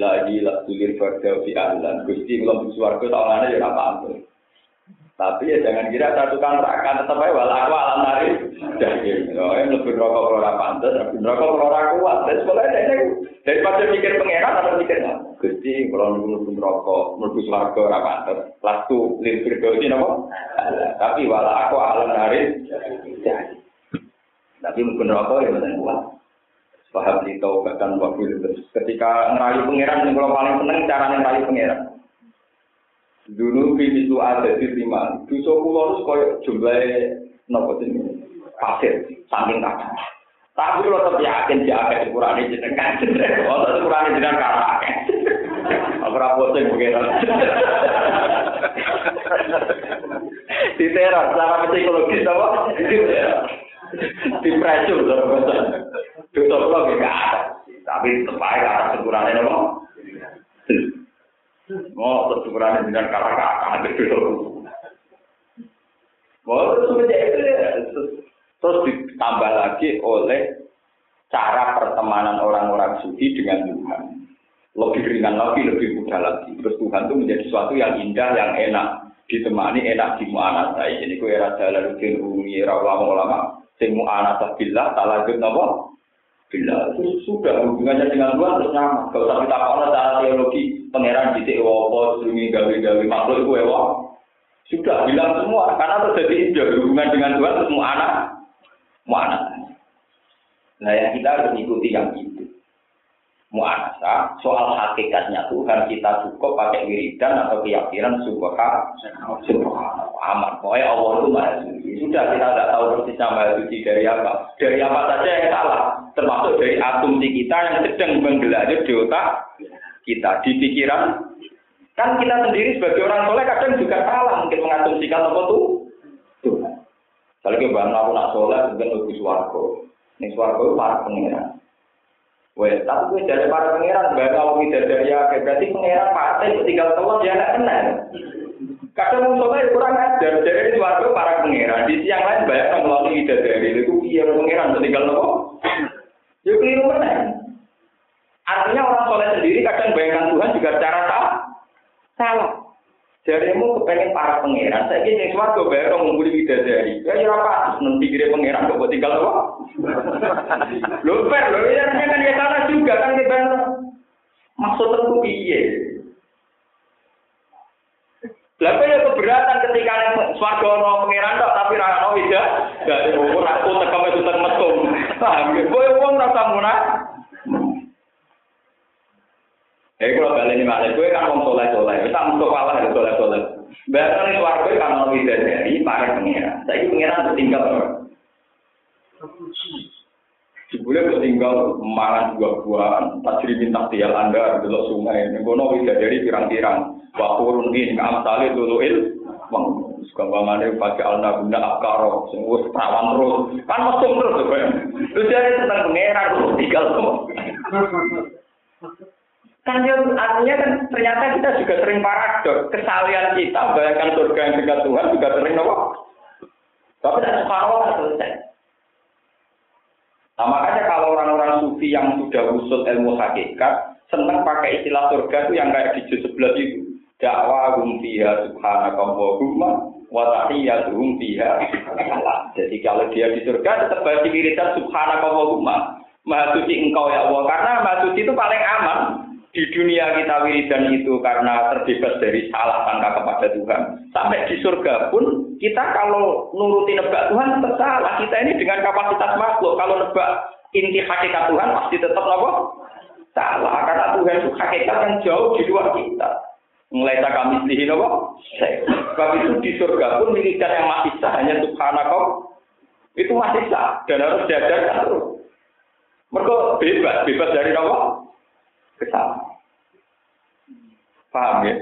Ilahi la tulir farda fi ahlan. Gusti belum suarga tawangannya ya apa apa. Tapi ya jangan kira satu kan rakan tetap aja wal aku alam nari. Jadi, yang lebih rokok ora lebih rokok kalau ora kuat. Sebenarnya ini daripada mikir pangeran atau mikir Gusti kalau nunggu rokok, nunggu suarga ora pantas. Lalu lir firdosi nopo. Tapi wal aku alam nari. Tapi mungkin rokok ya benar kuat. Paham di bahkan waktu itu. Ketika ngerayu pangeran, yang kalau paling seneng cara ngerayu pangeran. Dulu itu ada di lima. Dosa pulau itu koyok jumlahnya nopo ini pasir, saking kacau. Tapi kalau tetap yakin dia akan dikurangi jenengan. Oh, tetap dikurangi jenengan karena akeh. Rapor sing pangeran. Diteror secara psikologis apa? di pressure lho bahasa. Dosa kula gak. Tapi tetep ae kata sekurane nopo. Oh, sekurane dengan kata-kata itu. Oh, semenjak itu terus ditambah lagi oleh cara pertemanan orang-orang suci dengan Tuhan. Lebih ringan lagi, lebih mudah lagi. Terus Tuhan itu menjadi sesuatu yang indah, yang enak. Ditemani enak di mu'anasah. Ini ku era Jalaluddin Rumi, era ulama-ulama. Sing mu'anasah tak lanjut apa? Bila sudah hubungannya dengan Tuhan terus nyaman. Kalau usah kita secara teologi, pangeran di Tewopo, Sumi, Gawi-Gawi, makhluk itu ewa. Sudah bilang semua, karena terjadi indah hubungan dengan Tuhan terus mu'anasah. Mu'anasah. Nah yang kita harus ikuti yang itu. Mu'anasa, soal hakikatnya Tuhan kita cukup pakai wiridan atau keyakinan subhanallah, aman. Pokoknya Allah itu maha suci. Sudah kita tidak tahu persisnya maha suci dari apa. Dari apa saja yang salah. Termasuk dari asumsi kita yang sedang menggelar di otak kita, di pikiran. Kan kita sendiri sebagai orang soleh kadang juga salah mungkin mengasumsikan apa. Tuhan. Kalau kita bangun aku nak soleh, mungkin lebih suarco. Ini suarga itu para pengiran. Wes, tapi gue dari para pengiran, bahkan kalau tidak dari ya, berarti pengiran partai tinggal telur ya nggak kenal. Kadang musuhnya kurang ajar, dari suarga para pengiran. Di siang lain banyak yang melalui tidak dari itu, iya pengiran tinggal telur. Ya keliru mana? Artinya orang soleh sendiri kadang bayangkan Tuhan juga cara salah. Salah. Jarimu kepengen para pangeran, saya kira yang suatu bayar orang ngumpuli bidadari. Ya ya apa? Nanti kira pangeran kok tinggal? Lo per, lo ya kan ya salah juga kan kita maksud tentu Lalu ya keberatan ketika suatu orang pangeran dok, tapi rano tidak. Jadi umur aku tekam itu tekam metum. Gue uang rasa munah. Eh kalau balik ini mana, gue kan mau soleh soleh, kita mau kalah ada soleh soleh. Bahkan itu warga kan mau tidak dari para pengiran. Saya pengiran tertinggal. Sebulan tertinggal mangan buah-buahan, tak jadi minta tial anda di sungai. Kono tidak dari pirang-pirang. Waktu turun ini nggak amsali dulu il. Bang, gampangannya pakai alna bunda akaro, semua perawan terus. Kan mesum terus, terus dia tentang pengiran terus tinggal semua. Kan ya, artinya kan ternyata kita juga sering paradok. Kesalian kita bayangkan surga yang dekat Tuhan juga sering apa? Tapi tidak subhanallah selesai. Nah, makanya kalau orang-orang sufi yang sudah usut ilmu hakikat, senang pakai istilah surga itu yang kayak di juz sebelah itu. Dakwa hum fiha subhanakallahumma wa tahiyyatuhum fiha Jadi kalau dia di surga tetap baca wiridan subhanakallahumma. Maha suci engkau ya Allah. Karena maha suci itu paling aman di dunia kita wiridan itu karena terbebas dari salah sangka kepada Tuhan. Sampai di surga pun kita kalau nuruti nebak Tuhan tetap. Kita ini dengan kapasitas makhluk. Kalau nebak inti hakikat Tuhan pasti tetap apa? Salah. Karena Tuhan itu hakikat yang jauh di luar kita. Mulai kami selihin apa? Sebab itu di surga pun wiridan yang masih sah hanya subhanallah itu masih sah dan harus diajarkan terus. Mereka bebas, bebas dari apa? Kesalahan. Paham ya?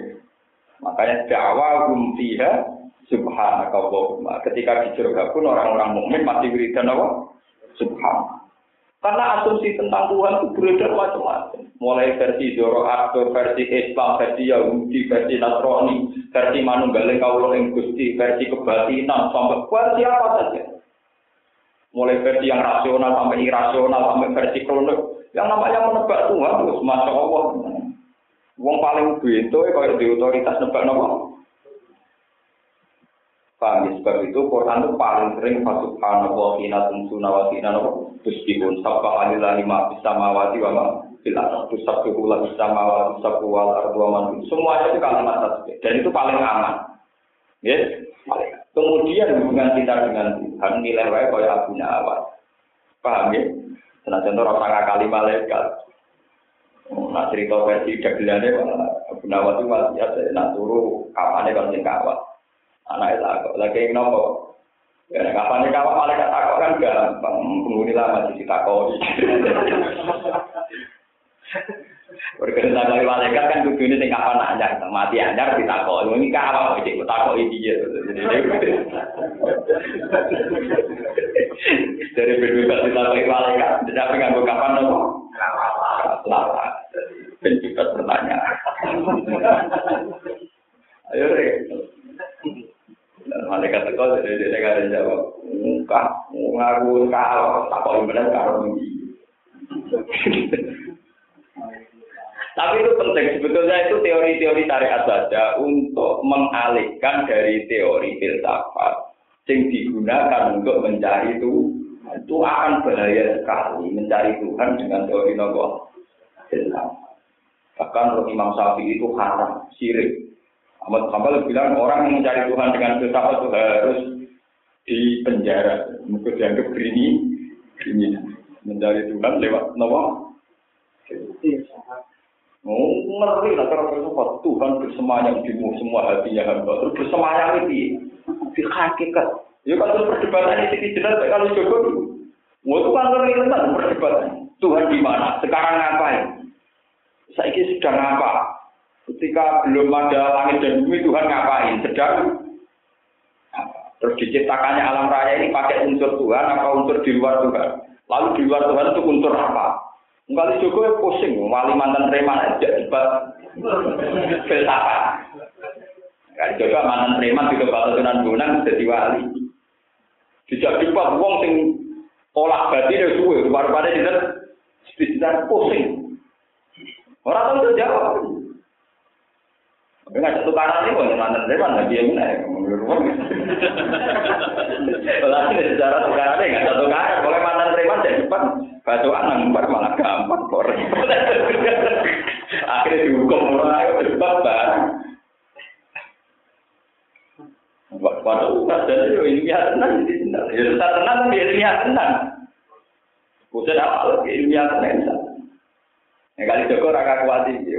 Makanya dakwah fiha subhanaka Allahumma. Ketika di surga pun orang-orang mukmin masih wiridan apa? Subhan. Karena asumsi tentang Tuhan itu beredar macam-macam. Mulai versi Zoroaster, versi Islam, versi Yahudi, versi Nasrani, versi Manunggaling Kaulo Gusti, versi kebatinan, sampai versi apa saja. Mulai versi yang rasional sampai irasional, sampai versi kronik. Yang namanya menebak Tuhan terus masya Allah. Wong paling bento ya kalau di otoritas nebak nopo. Paham ya? Sebab itu Quran itu paling sering masuk wa hina tumsuna wa hina nopo. Terus dihun sabba alillahi ma bisa mawati wa ma bila terus sabtu kula bisa sabtu wal ardu wa Semuanya itu kalimat tasbih dan itu paling aman. Ya, paling. Kemudian hubungan kita dengan Tuhan nilai wae kaya abunya awal. Paham ya? Nah, contoh orang kali malaikat. Nah, cerita versi dagelannya, Abu Nawas itu masih ada, nah turu kapannya kalau sing kawat. Anak itu aku lagi nopo. Ya, kapan kawat malaikat takut kan gampang, penghuni lama di takoi. Berkaitan kali malaikat kan kudu ini sing kapan anyar, mati anyar ditakoi. Ini kawat, jadi takoi dia. Dari berbebas ditakoi malaikat, tidak nganggo kapan nopo. Selamat. Ben bebas bertanya. Ayo rek. Malaikat teko dari dia ada jawab. Enggak, ngaku kalau tak kau benar karo Tapi itu penting sebetulnya itu teori-teori syariat saja untuk mengalihkan dari teori filsafat yang digunakan untuk mencari itu itu akan bahaya sekali mencari Tuhan dengan teori nopo. Bahkan Imam Syafi'i itu haram, syirik. Ahmad Hambal bilang orang yang mencari Tuhan dengan filsafat itu harus di penjara. Mungkin dianggap gini, gini mencari Tuhan lewat nopo. Ngeri lah kalau filsafat Tuhan bersemayam di semua hatinya hamba. Terus bersemayam itu di hakikat. Ya kalau perdebatan ini jelas kalau Joko dulu. Wah itu kan ngeri tentang perdebatan. Tuhan di mana? Sekarang ngapain? Saya ini sedang apa? Ketika belum ada langit dan bumi, Tuhan ngapain? Sedang Terus diciptakannya alam raya ini pakai unsur Tuhan apa unsur di luar Tuhan? Lalu di luar Tuhan itu unsur apa? Enggak Jokowi pusing, wali mantan preman aja debat filsafat. Kali coba mantan preman di debat Tuhan Gunung jadi wali. Dijak debat wong sing olah batin itu suwe, baru-baru tidak tidak pusing. Orang tahu jawab. Nggak satu kanan ini kok mantan preman nggak dia mana? Kalau sejarah tukaran nggak satu kanan, boleh mantan preman jadi depan bacaan nang malah gampang kok. Akhirnya dihukum orang debat bareng. Waduh, dan itu ilmiah tenang, ya tetap tenang, tapi tenang. Bukan apa lagi ilmiah tenang. Ya kali Joko raka kuat iki,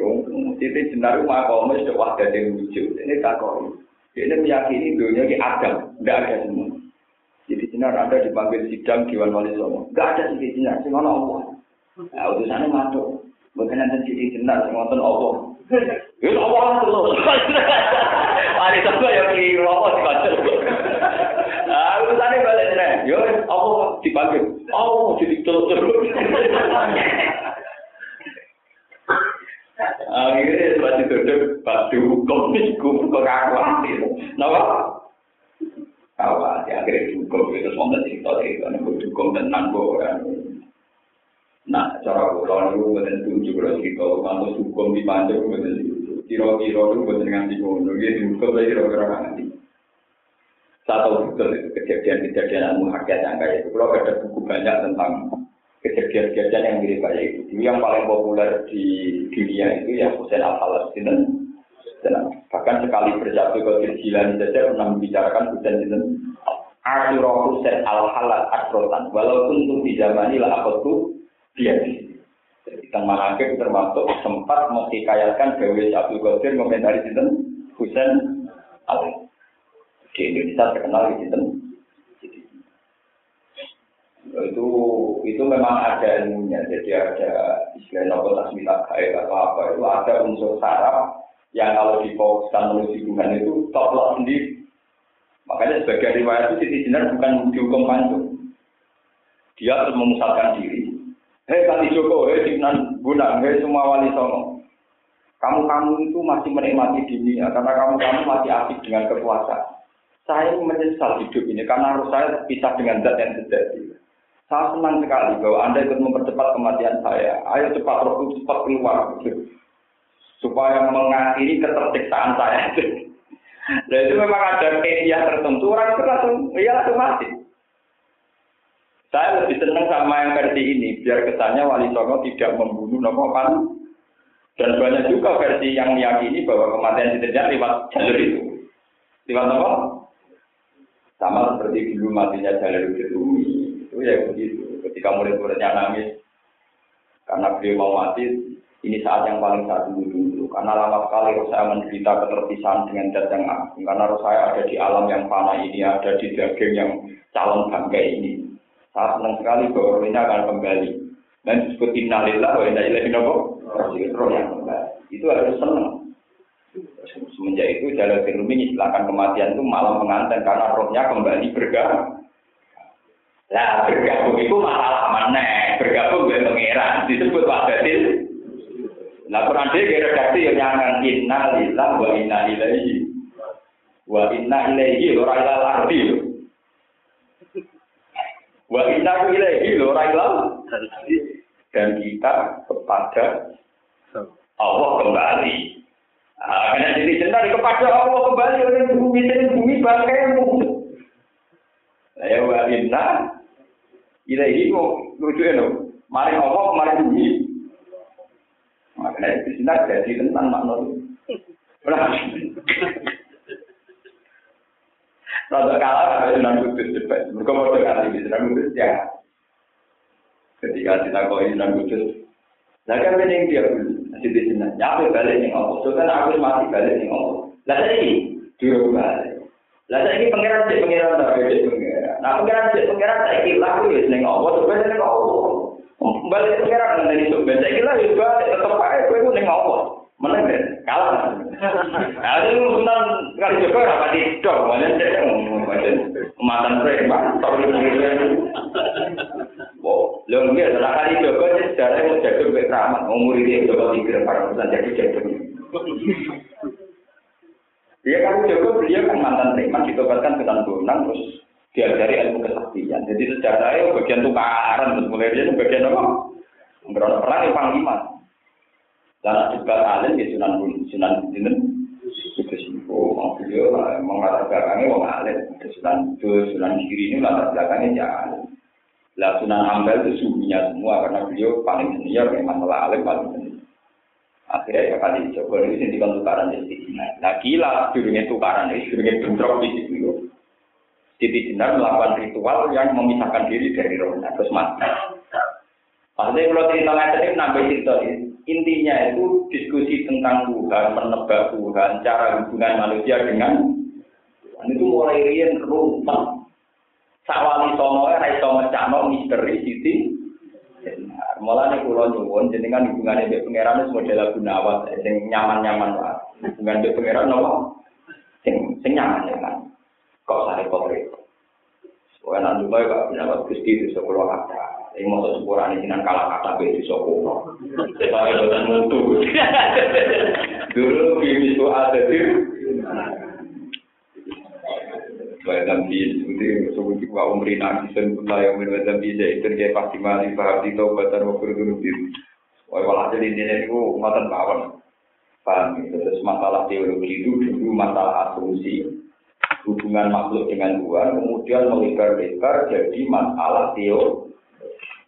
titi jenar rumah kaum wis wah dadi wujud. Ini takoi. Ini meyakini dunia ini ada, tidak ada semua. Jenar ada dipanggil sidang Dewan Wali Songo. Tidak ada sih jenar, semua Allah. Nah, utusannya masuk. Bukan ada sih jenar, semua Allah. Ya Allah terus. Hari Sabtu ya kiri Allah dibaca. Ah, urusannya balik jenar. Yo Allah dipanggil. Allah jadi terus. Akhirnya sebab itu batu hukum kok khawatir. Kenapa? Khawatir akhirnya hukum itu semua cerita itu kan hukum tenang kok. Nah, cara pulau itu bukan tujuh kalau cerita kalau hukum di panjang bukan kira-kira itu bukan dengan di kono gitu hukum lagi kira-kira nanti. Satu betul kejadian-kejadian muhakat yang kayak itu. Kalau ada buku banyak tentang kejadian-kejadian yang mirip kayak itu. Dulu yang paling populer di dunia itu ya Hussein al Palestina. Bahkan sekali bersatu ke Jilani saja pernah membicarakan Hussein itu. Asyurah Hussein al Halal Asrotan. Walaupun itu di zaman ini lah apa tuh? Dia. Kita manake termasuk sempat menghikayatkan Dewi Abdul Qadir komentari itu Hussein al di Indonesia terkenal di situ itu itu memang ada ilmunya. Jadi ada istilah nopo tasmita kait atau apa. Itu ada unsur saraf yang kalau difokuskan menuju Tuhan itu top lock sendiri makanya sebagai riwayat itu Siti Jenar bukan dihukum panjang dia harus memusatkan diri hei Kati Joko, hei Sinan Gunang, hei semua wali songo kamu-kamu itu masih menikmati dunia karena kamu-kamu masih asik dengan kekuasaan saya menyesal hidup ini karena harus saya pisah dengan zat yang sejati saya senang sekali bahwa Anda ikut mempercepat kematian saya. Ayo cepat rohku cepat keluar. Supaya mengakhiri ketersiksaan saya. Dan itu memang ada media tertentu, orang itu langsung, iya langsung mati. Saya lebih senang sama yang versi ini, biar kesannya Wali Songo tidak membunuh Nopo Pan. Dan banyak juga versi yang meyakini bahwa kematian tidak lewat jalur itu. Lewat apa? Sama seperti dulu matinya jalur itu itu ya begitu. Ketika murid-muridnya nangis karena beliau mau mati, ini saat yang paling saat dulu dulu. Karena lama sekali roh saya menderita keterpisahan dengan zat yang agung. Karena roh saya ada di alam yang panah ini, ada di daging yang calon bangkai ini. Saya senang sekali bahwa roh ini akan kembali. Dan disebut innalillah wa inna ilaihi roh yang kembali. Itu harus senang. Semenjak itu jalan firmi silakan kematian itu malah mengantar karena rohnya kembali bergerak Nah, bergabung itu masalah mana? Bergabung dengan pangeran disebut wahdatil. Nah, Quran dia redaksi yang nyangan inna lillah wa inna ilaihi. Wa inna ilaihi ora ilal ardi. Wa inna ilaihi ora ilal dan kita kepada Allah kembali. Nah, karena jadi cinta kepada Allah kembali oleh bumi dan bumi bangkaimu. Ya wa inna ilaihi lucu ya Mari Allah, mari bumi. Makanya di sini jadi tentang makna Rada kalah ada Sunan Kudus cepat. Mereka mau dengar di Kudus ya. Ketika kita kau Sunan Kudus, nah kan yang dia masih di sini. Ya aku balik nih Allah. So kan aku masih balik nih Allah. Lah ini dulu balik. Lah ini pangeran cek pangeran pangeran. Nah pangeran cek pangeran tak ikhlas aku ya seneng balik nih Allah. Balik pangeran nanti itu ikhlas ya balik tetap aja gue nih Allah. Mana kan? Kalah. Nah, itu urusan kali juga rapat dok, mana cek kematan preman, tapi Wow, lo nggak setelah kali Joko sejarah mau jago umur ini Joko tiga para pesan jadi jago. Dia kan Joko beliau kan mantan preman ditobatkan ke Tanbunan terus diajari ilmu kesaktian. Jadi sejarahnya bagian tukaran mulai dia bagian apa? Berono perang yang panglima. Dan juga alim di Sunan Gunung, Sunan Gunung, itu sih, oh, beliau latar belakangnya wong alim, Sunan Sunan Giri ini latar belakangnya jangan. Lah Sunan Ampel itu suhunya semua karena beliau paling senior memang masalah alim paling senior. Akhirnya ya kali coba ini sih dikon tukaran di sini. Nah gila durungnya tukaran ini durungnya bentrok di sini. Siti Jenar melakukan ritual yang memisahkan diri dari rohnya terus mati. Maksudnya kalau cerita ngajar ini nambah cerita. Intinya itu diskusi tentang Tuhan, menebak Tuhan, cara hubungan manusia dengan Tuhan itu mulai rian rumah Sawali sono ora iso mecano misteri siti. Mulane kula nyuwun jenengan hubungane mbek pangeran wis model gunawan sing nyaman-nyaman wae. Hubungan mbek pangeran? Sing sing nyaman-nyaman. Sare kok repot. Soale nang duwe kok gunawan Gusti itu kula kata. Ing mosok sepurane jenengan kalah kata be iso kula. Saya boten mutu. Dulu bimis ada di Baik dambi seperti seperti wa umri nasi sen pula yang minum dambi jadi terjadi pasti mali paham di taubatan wa. Wah walah jadi ini itu matan bawang. Paham terus masalah teologi itu dulu masalah asumsi hubungan makhluk dengan Tuhan kemudian melebar-lebar jadi masalah teologi.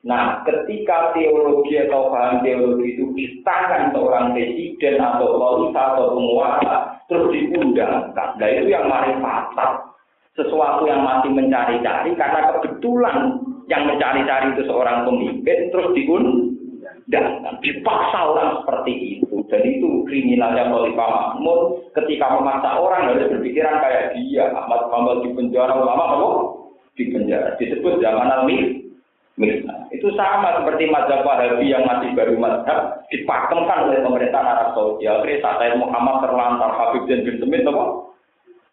Nah, ketika teologi atau paham teologi itu di tangan seorang presiden atau pemerintah atau penguasa, terus diundangkan. Nah, itu yang mari fatal sesuatu yang masih mencari-cari karena kebetulan yang mencari-cari itu seorang pemimpin terus diundang dipaksa orang seperti itu dan itu kriminalnya Khalifah Mahmud ketika memaksa orang harus berpikiran kayak dia Ahmad Bambal di penjara ulama apa di penjara disebut zaman al. Itu sama seperti mazhab Wahabi yang masih baru mazhab dipakemkan oleh pemerintah Arab Saudi. Akhirnya saat Muhammad terlantar Habib dan bin Semit apa?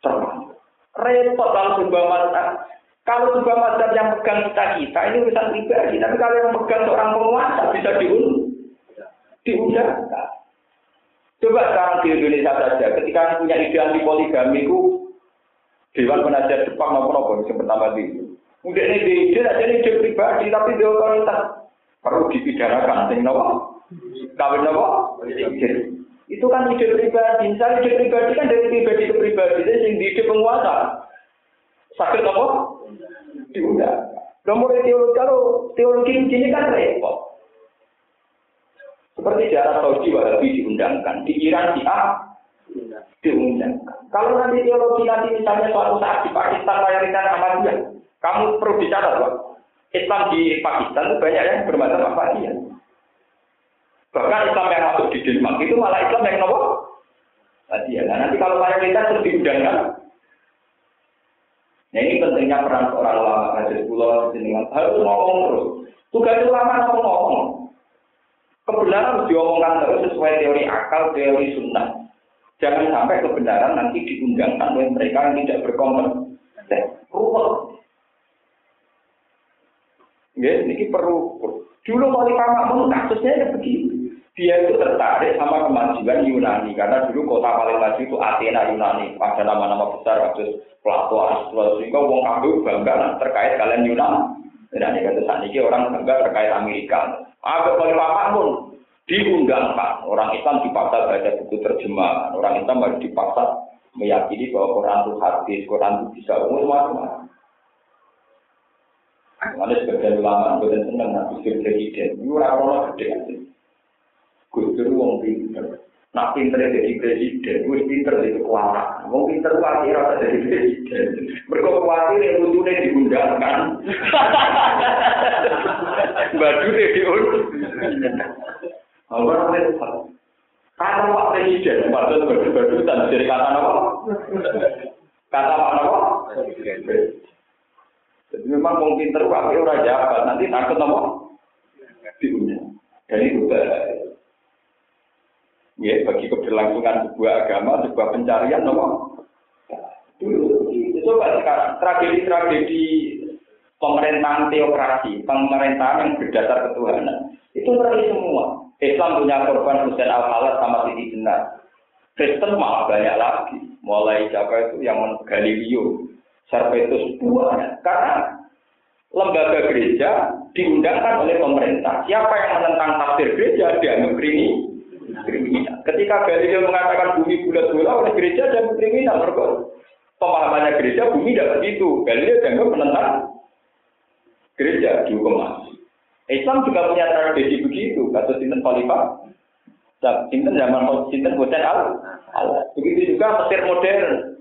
Terlantar. Repot kalau sebuah mazhab. Kalau sebuah mazhab yang pegang kita kita ini urusan pribadi. Tapi kalau yang pegang seorang penguasa bisa diundang. Diundang. Coba sekarang di Indonesia saja, ketika punya ide anti poligami itu Dewan Penasihat Jepang maupun apa yang pertama itu. Mungkin ini di ide aja ide pribadi, tapi di otoritas perlu dipidanakan. Sing nopo? Kawin nopo? Itu kan ide pribadi. Misalnya ide pribadi kan dari pribadi ke pribadi. Jadi yang ide penguasa. Sakit apa? Diundang. Nomor teologi, kalau teologi ini kan repot. Seperti di Arab Saudi Wahabi diundangkan, di Iran di A diundangkan. Kalau nanti teologi nanti misalnya suatu saat di Pakistan mayoritas Ahmadiyah, kamu perlu dicatat Pak. Islam di Pakistan itu banyak yang bermadzhab Ahmadiyah. Bahkan Islam yang masuk di Denmark itu malah Islam yang nomor Ahmadiyah. Nah, nanti kalau mayoritas terus diundangkan, Nah ini pentingnya peran seorang ulama hadis pulau dengan harus ngomong terus. Tugas ulama ngomong ngomong. Kebenaran diomongkan terus sesuai teori akal, teori sunnah. Jangan sampai kebenaran nanti diundangkan oleh mereka yang tidak berkompeten. Ruwet. Ya, ini perlu. Dulu wali Makmun kasusnya ya begitu. Dia itu tertarik sama kemajuan Yunani karena dulu kota paling maju itu Athena Yunani. Ada nama-nama besar kasus Plato, Aristoteles sehingga wong kabeh bangga terkait kalian Yunani. Dan ini kata orang bangga terkait Amerika. Apa khalifah pun diundang pak orang Islam dipaksa baca buku terjemahan, orang Islam harus dipaksa meyakini bahwa Quran itu hadis, Quran itu bisa umum macam-macam. Mana sebagian ulama bukan senang nabi presiden, ini orang-orang gede Gus Dur wong pinter. Nak pinter jadi presiden, gue pinter jadi kekuatan. Wong pinter itu akhirnya jadi presiden. Mereka khawatir yang butuhnya diundangkan. Baju deh diundang. Apa namanya? Kata Pak Presiden, padahal baju-bajutan dari kata apa? Kata Pak apa? Jadi memang wong pinter akhirnya orang jabat. Nanti takut apa? Diundang. Dan itu bahaya. Ya bagi keberlangsungan sebuah agama, sebuah pencarian, no? Dulu, coba sekarang tragedi-tragedi pemerintahan teokrasi, pemerintahan yang berdasar ketuhanan, itu berarti semua. Islam punya korban Hussein al-Halat sama Siti Jenar. Kristen malah banyak lagi. Mulai siapa itu yang Galileo, Servetus, buahnya. Karena lembaga gereja diundangkan oleh pemerintah. Siapa yang menentang tafsir gereja dianggap kriminal Ketika Galileo mengatakan bumi bulat bola oleh gereja dan kriminal, mereka pemahamannya gereja bumi tidak begitu. Galileo dianggap menentang gereja dihukum mati. Islam juga punya tradisi begitu. Kata Sinten Khalifah, Sinten zaman Sinten Hussein al Allah. Begitu juga Mesir modern.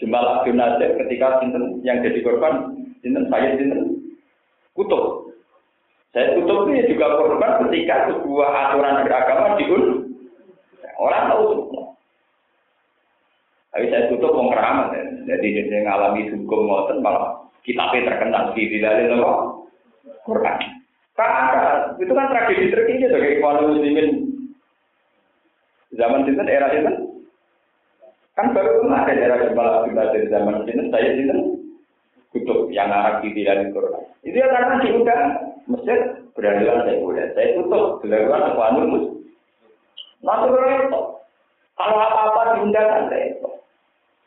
Jembal Abdul ketika Sinten yang jadi korban, Sinten saya Sinten kutub. Saya tutup ini juga korban ketika sebuah aturan beragama diun. Orang tahu semua. Tapi saya tutup pengkeramat. Ya. Jadi dia mengalami hukum ngoten malah kitabnya terkenal di dalam apa? Quran. Karena itu kan tragedi terkini sebagai kaum muslimin zaman itu era itu kan baru kemarin era kepala dari zaman itu saya itu kutub yang Arab di dalam Quran. Itu ya karena diundang Mesir berhadapan saya boleh. Saya tutup dilakukan Ecuador mus. Natural itu. Kalau apa-apa diundangkan itu.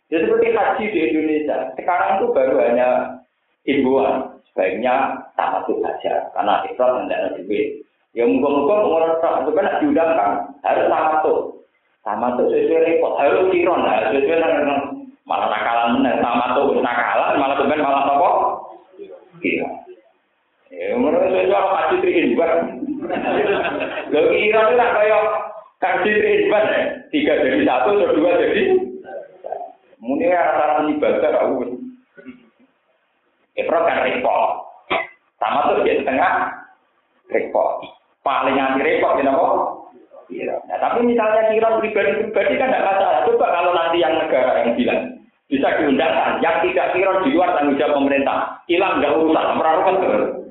Jadi ya, seperti haji di Indonesia. Sekarang itu baru hanya himbauan. Sebaiknya tamatut saja. Karena Islam tidak ada duit. Ya muka-muka orang itu kan diundangkan. Harus tamatut. Tamatut sesuai repot. Harus kiron. Harus sesuai malah nakalan meneh sama tuh nakalan malah tuh malah apa? Iya. Ya, menurut saya itu orang kasih terinban. Lo kira itu tak kayak kasih terinban ya? Tiga jadi satu, atau dua jadi. Mungkin rasa-rasa ibadah aku. Ifrat kan repot. Sama tuh di tengah repot. Paling anti repot, kenapa? Iya. Nah, tapi misalnya kira pribadi-pribadi kan tidak masalah. Coba kalau nanti yang negara yang bilang bisa diundangkan, yang tidak kira di luar tanggung jawab pemerintah, hilang nggak urusan, merarukan terus.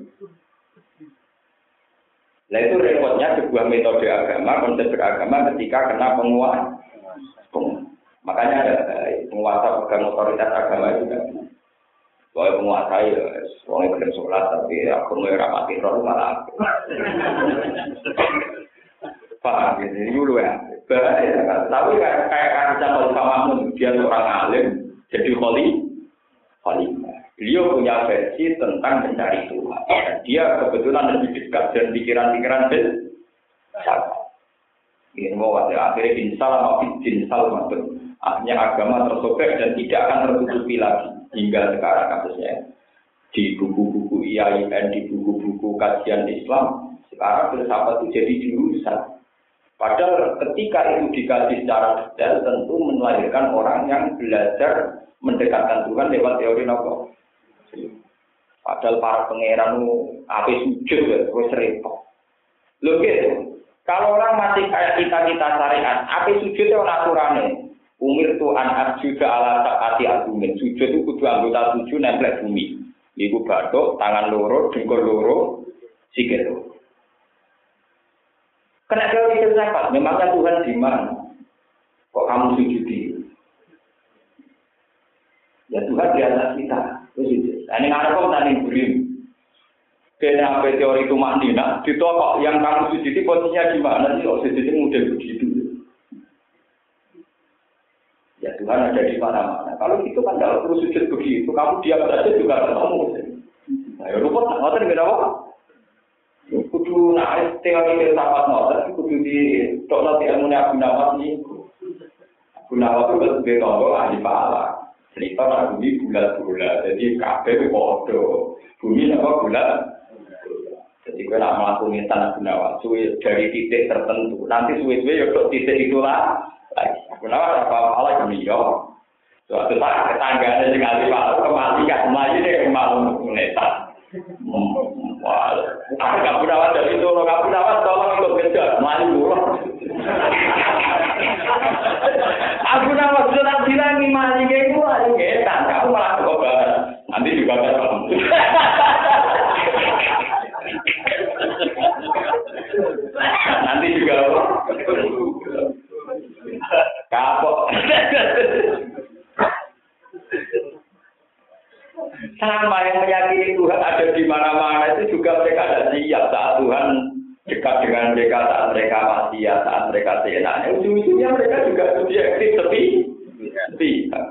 Nah itu repotnya sebuah metode agama, konsep beragama ketika kena penguasa. Makanya ada penguasa pegang otoritas agama itu kan. Soalnya penguasa ya, soalnya belum sholat, tapi aku mau rapati roh malah. Pak, ini dulu ya. Tapi kayak kayak kaca kalau dia seorang alim, jadi kholi, khalifah. Beliau punya versi tentang mencari Tuhan. Dan dia kebetulan lebih dekat dan pikiran-pikiran siapa. Ini mau ada akhirnya insal sama insal. Akhirnya agama tersobek dan tidak akan tertutupi lagi hingga sekarang kasusnya. Di buku-buku IAIN, di buku-buku kajian Islam, sekarang filsafat itu jadi jurusan. Padahal ketika itu dikaji secara detail tentu melahirkan orang yang belajar mendekatkan Tuhan lewat teori nopo Padahal para pangeran api sujud ya, terus repot. Loh gitu. Kalau orang masih kayak kita kita syariat, api sujud itu aturannya. Umir Tuhan juga ala hati argumen. Sujud itu kudu anggota tujuh nempel bumi. Ibu batuk, tangan loro, dengkul loro, sikit loro. Kena teori filsafat, memangnya Tuhan di mana? Kok kamu sujudi? Ya Tuhan di atas kita. Nah, ini ngarep kok tadi bulim. Kena apa teori itu maknina, ditokok yang kamu sujudi posisinya di mana sih? Oh, sujudi mudah begitu. Ya Tuhan ada di mana-mana. Kalau itu kan kalau perlu sujud begitu, kamu diam saja juga ketemu. Nah, ya rumput, ngotot nggak apa. Kudu nak teori filsafat ngoten kudu di tok nanti ilmu Abu Nawas ini. Abu Nawas itu lebih tombol ahli pahala. Cerita nak bumi bulat-bulat, jadi kabeh podo. Bumi apa bulat? Jadi gue nak melakukan tanah gunawan, suwe dari titik tertentu. Nanti suwe-suwe ya titik itulah. Gunawan apa malah kami yo. Suatu saat ketangganya sing ahli pahala, kemati kan melayu deh mau menetas. Wah, aku gak punya wadah itu, gak punya wadah, tolong ikut kejar, melayu dulu. Aku nama sudah bilang ini ini getan, kamu malah kekobaran. Nanti juga kamu. Nanti juga kapok. Sama yang meyakini Tuhan ada di mana-mana itu juga mereka ada siap saat Tuhan dekat dengan mereka saat mereka masih ya saat mereka seenaknya. Ujung-ujungnya mereka juga subjektif tapi tidak.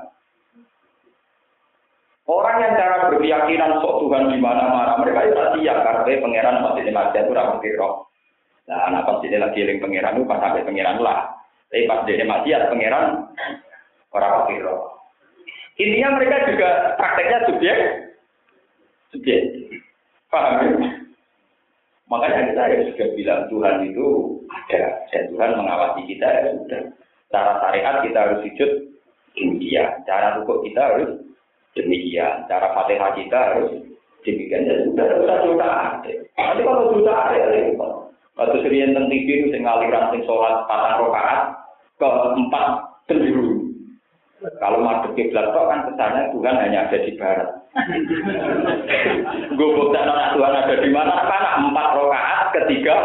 Orang yang cara berkeyakinan sok Tuhan di mana-mana, mereka itu siap karena pangeran masih di masjid itu rapi roh. Nah, anak pas ini lagi eling pangeran itu pas sampai pangeran lah. Tapi pas di masjid pangeran orang rapi. Intinya mereka juga prakteknya subjek, subjek. Paham ya? Makanya kita ya sudah bilang Tuhan itu ada, dan Tuhan mengawasi kita ya sudah. Cara syariat kita harus sujud demikian, cara rukuk kita harus demikian, cara fatihah kita harus demikian. Ya sudah, tidak usah ada. Tapi kalau sudah ada, ya Waktu serian tentang TV itu sing aliran sing sholat patang rokaat ke empat cenderung kalau madep kiblat kok kan kesannya Tuhan hanya ada di barat. Gue bukti anak Tuhan ada di mana? Kan empat rokaat ketiga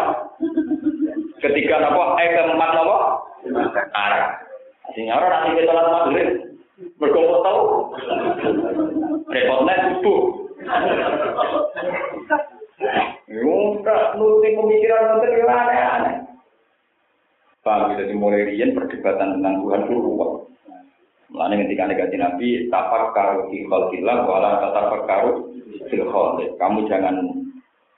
ketiga nopo eh keempat nopo arah. Sehingga orang nanti kita sholat maghrib berkumpul tahu repotnya subuh. Yaudah, nulis pemikiran nanti aneh-aneh. Paham, jadi mulai rian perdebatan tentang Tuhan itu ruwet. Mulane ketika negatif Nabi, tapak karu di khalqillah, wala tapak karu fil Kamu jangan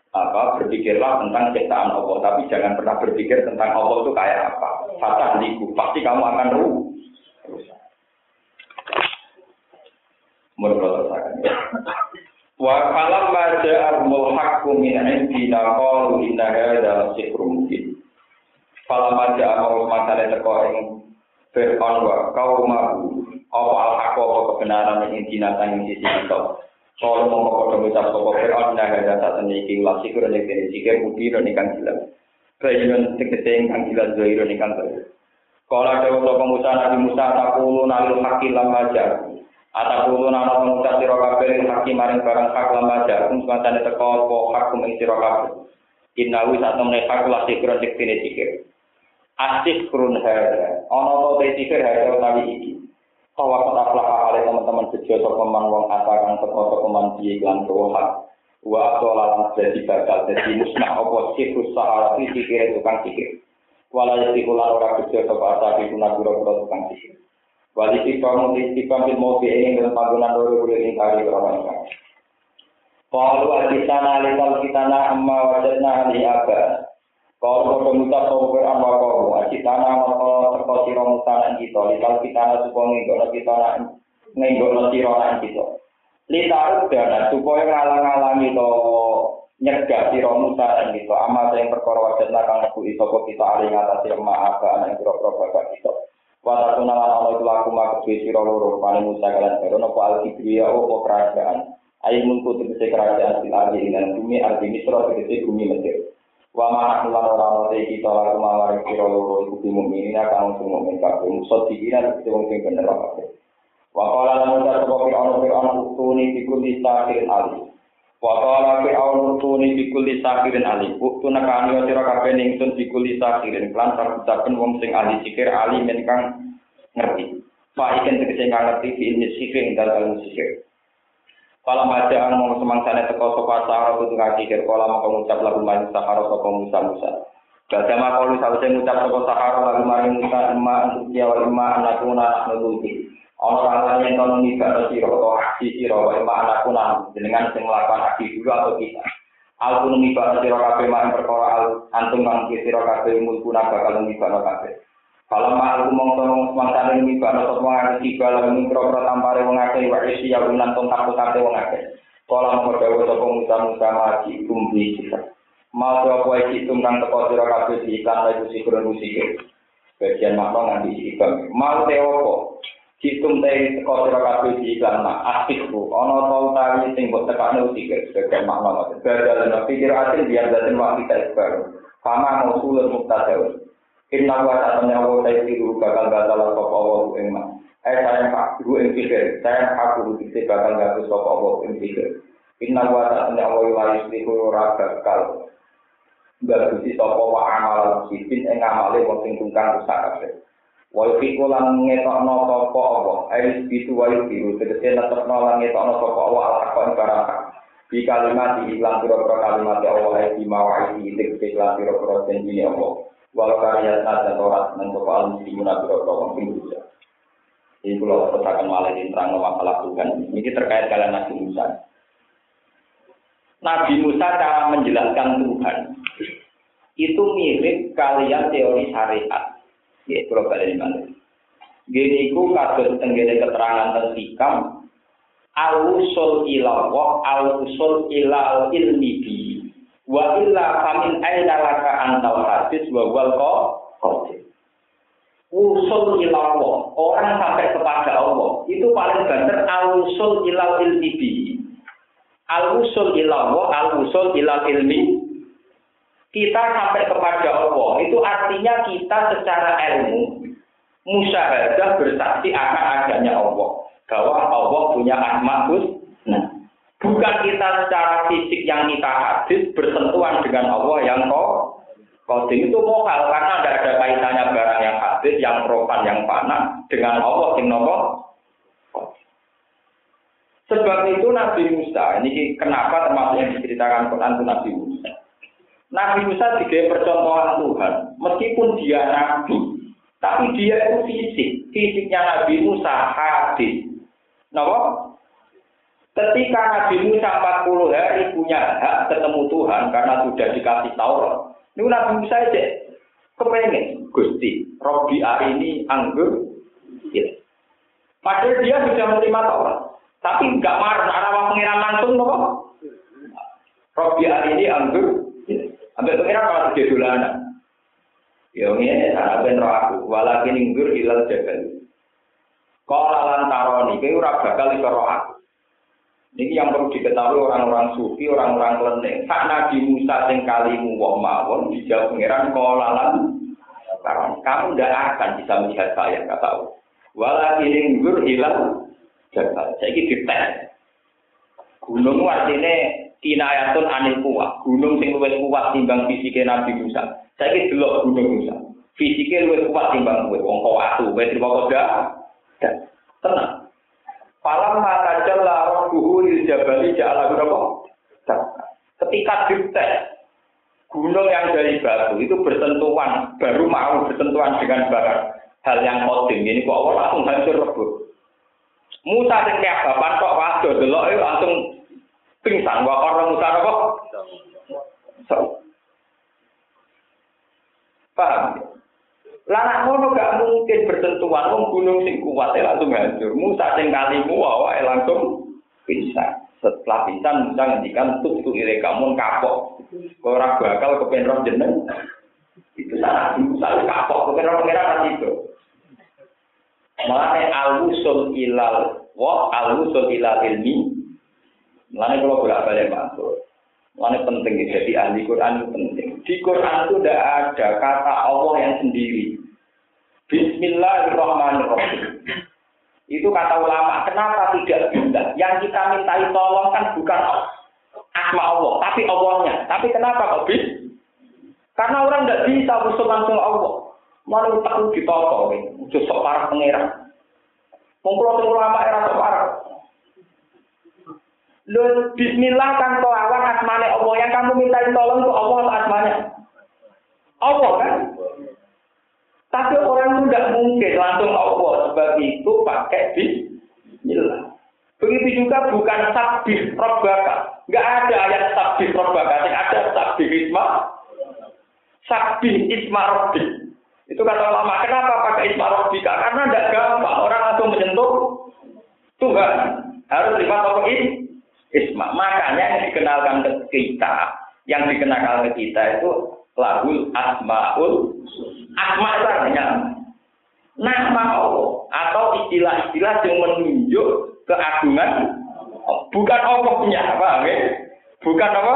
apa berpikirlah tentang ciptaan Allah, tapi jangan pernah berpikir tentang Allah itu kayak apa. Fatah liku, pasti kamu akan ruh. Menurut saya. Wa kalam baca arbul hakku min indina qalu inna hadza sihrun mubin. Baca arbul masalah teko Fir'aun wa kaumahu apa al-haqqa apa kebenaran yang intina tanging sisi kita. Soal mongko padha ngucap sapa Fir'aun nah ada saat iki ulah sikur nek dene sikir mubi ro nikan jelas. Kayen tegese ingkang jelas zahir nikan jelas. Kala dewa sapa Musa nabi Musa takulu nalil haqqi lamma jar. Atakulu nana pengucap sira kabeh haqqi maring barang hak lamma jar. Kum semacane teko apa hak kum ing sira kabeh. Innawi sak temene hak lah sikir dene sikir. Asik krun hada. Ono to te sikir hada utawi iki. Bahwa kota pelaka kali teman-teman bejo sopo man wong atakan teko sopo man piye iklan hak. Wa atau lalang jadi bakal jadi musnah opo sikus sahara sikir tukang sikir. Wala yati kula ora bejo sopo asabi guna gura-gura tukang sikir. Wali sifam sifam bil mauti ini dalam panggungan boleh ingkari orang ini. Kalau ada sana lekal kita na amma wajadna ahli abad. Kalau kau muta kau beran wako, aci tanah maka teko siro muta nan kita. Likal kita na supo ngenggono kita na ngenggono siro kita. Litarut dana supaya ngalang-alangi to nyegah siro muta nan kita. Amal yang perkara wajat nakang nebu iso kita ali ngatasi emak aga anak kira-kira bapak kita. Wata kunalan Allah itu laku maka kedua siro loro paling musa kalian baru nopo al-kibriya opo kerajaan. Ayo tegese kerajaan sila ini dan bumi arti misro tegese bumi mesir. Wa mana kula ora ono te kita lalu mawar kira loro iku di mukmin akan sing mukmin kabeh. Musuh dikira itu wong sing bener kabeh. Wa qala lan ta sapa fi ono fi ono tuni di kulli sakirin ali wa qala fi ono tuni di kulli sakirin ali buktu nakani sira kabeh ning sun di kulli sakirin. Lan saben wong sing ahli sikir ali men kang ngerti. Pak ikan tegese ngerti di ilmu sikir ing dalem sikir Kalau majaan mau semangsane teko sopa sahara itu ngaji kir kola mau mengucap lagu maring sahara sopa musa musa. Gada makolu sausnya mengucap sopa sahara lagu maring musa untuk dia wa emak anak kuna anak nulungi. Orang orang yang kono nibak siro atau aksi siro wa emak anak kuna dengan sing melakukan aksi dulu atau kita. Al kunu mibak sira kabeh mak perkara antum kang sira kabeh mulku bakal mibak kabeh. Kalau malu mau tolong semasa ini baru satu orang ada tiga lalu ini kerobot tanpa ada orang ada wah isi yang bukan tentang kota ada orang ada. Kalau mau berdoa toko muda muda lagi kumpi kita. Mau doa kau isi tentang toko sura kafe di iklan lagi si kurang musik. Bagian makro nanti si kau. Mau doa kau. Hitung dari toko sura kafe di iklan lah. Asik bu. Ono tahu tadi tinggal tekan lu tiga. Pikir asli biar jadi waktu kita baru. Karena mau. Inna wa ta'ala wa ta'ala bakal batal sapa wa ing mak. Eh saya pak guru ing pikir, saya pak guru pikir bakal gak sapa wa ing pikir. Inna wa ta'ala wa la yuslihu ora bakal bagusi sapa wa amal sipin ing amale wong sing tungkang rusak kabeh. wa yufiku lan ngetokno sapa apa ai itu wa yufiku tegese netepno lan ngetokno sapa apa al hakon barang di kalimat di iklan pira-pira kalimat Allah ai di mawai tegese iklan pira-pira janji Allah wal karya dan torat nang sapa al muslimun wong sing bisa ini kalau katakan malah di terang masalah Tuhan. Ini terkait kalian Nabi Musa. Nabi Musa cara menjelaskan Tuhan. Itu mirip kalian teori syariat. Ya, kalau balik mana? Gini ku kasus tenggene keterangan tentang hikam al-usul ilawah al-usul ilal ilmi bi wa illa famin aina laka antal hadis wa wal qadir. Usul ilawah orang sampai kepada Allah itu paling banter al-usul ilal ilmi al-usul ilawah al-usul ilal ilmi. Kita sampai kepada Allah itu artinya kita secara ilmu musyahadah bersaksi akan adanya Allah. Bahwa Allah punya asma nah bukan kita secara fisik yang kita hadis bersentuhan dengan Allah yang kok Kodim itu mokal karena tidak ada kaitannya barang yang hadis, yang profan, yang panah dengan Allah yang nopo. Sebab itu Nabi Musa, ini kenapa termasuk yang diceritakan Quran itu Nabi Musa. Nabi Musa juga percontohan Tuhan, meskipun dia nabi, tapi dia itu fisik. Fisiknya Nabi Musa hadis. Kenapa? Ketika Nabi Musa 40 hari punya hak ketemu Tuhan karena sudah dikasih Taurat. Ini Nabi Musa aja kepengen Gusti, Robi ini anggur. Ya. Padahal dia sudah menerima Taurat. Tapi nggak marah, arah pengiran langsung, nopo. Robi ini anggur. Sampai pengiran malah gede dolanan. Ya ini sana ben aku, walakin inggur hilal jagal. Kalau lantaroni, kau ora bakal iso aku. Ini yang perlu diketahui orang-orang sufi, orang-orang kelenteng. Sak Nabi Musa sing kalimu wong mawon dijawab pengiran kolalan karena kamu tidak akan bisa melihat saya kata Allah. Walakin inggur hilal jagal. Saya ini dites. Gunung artinya kinayatun anil kuat. Gunung sing luwih kuat timbang fisike Nabi Musa. Saiki delok gunung Musa. Fisike luwih kuat timbang kowe wong kok atu, kowe terima koda. Tenang. Falam mata jalla rabbuhu lil jabali ja'ala apa? Ketika dites gunung yang dari batu itu bersentuhan, baru mau bersentuhan dengan barang hal yang kodim ini kok Allah langsung hancur rebut. Musa sing kayak bapak kok waduh delok langsung pingsan wa orang Musa apa? Paham? Lah ngono gak mungkin bersentuhan wong gunung sing kuat ya langsung hancur. Musa sing kalimu wae langsung bisa. Setelah bisa Musa ngendikan tuh tuh ire kamu kapok. Ora bakal kepen roh jeneng. Itu salah Musa kapok kepen roh itu. Malah al-wusul ilal wa al-wusul ilal ilmi Mulanya kalau bolak balik masuk. Mulanya penting jadi ahli Quran itu penting. Di Quran itu tidak ada kata Allah yang sendiri. Bismillahirrahmanirrahim. Itu kata ulama. Kenapa tidak bisa? Yang kita mintai tolong kan bukan asma Allah, tapi Allahnya. Tapi kenapa kok bisa? Karena orang tidak bisa usul langsung Allah. Mana tak ditoto, udah sok parah pengeran. Ulama era sok. Lu bismillah kan kelawan asmane Allah yang kamu minta tolong itu Allah atau asmanya? Allah kan? Tapi orang itu tidak mungkin langsung Allah sebab itu pakai bismillah. Begitu juga bukan sabih robbaka. Enggak ada ayat sabih robbaka, ada sabih isma. Sabih isma robbi. Itu kata ulama, kenapa pakai isma robbika? Karena tidak gampang orang langsung menyentuh Tuhan. Harus terima apa isma. Makanya yang dikenalkan ke kita, yang dikenalkan ke kita itu lahul asmaul asma itu artinya nama Allah atau istilah-istilah yang menunjuk keagungan bukan Allah punya apa ya? Bukan apa?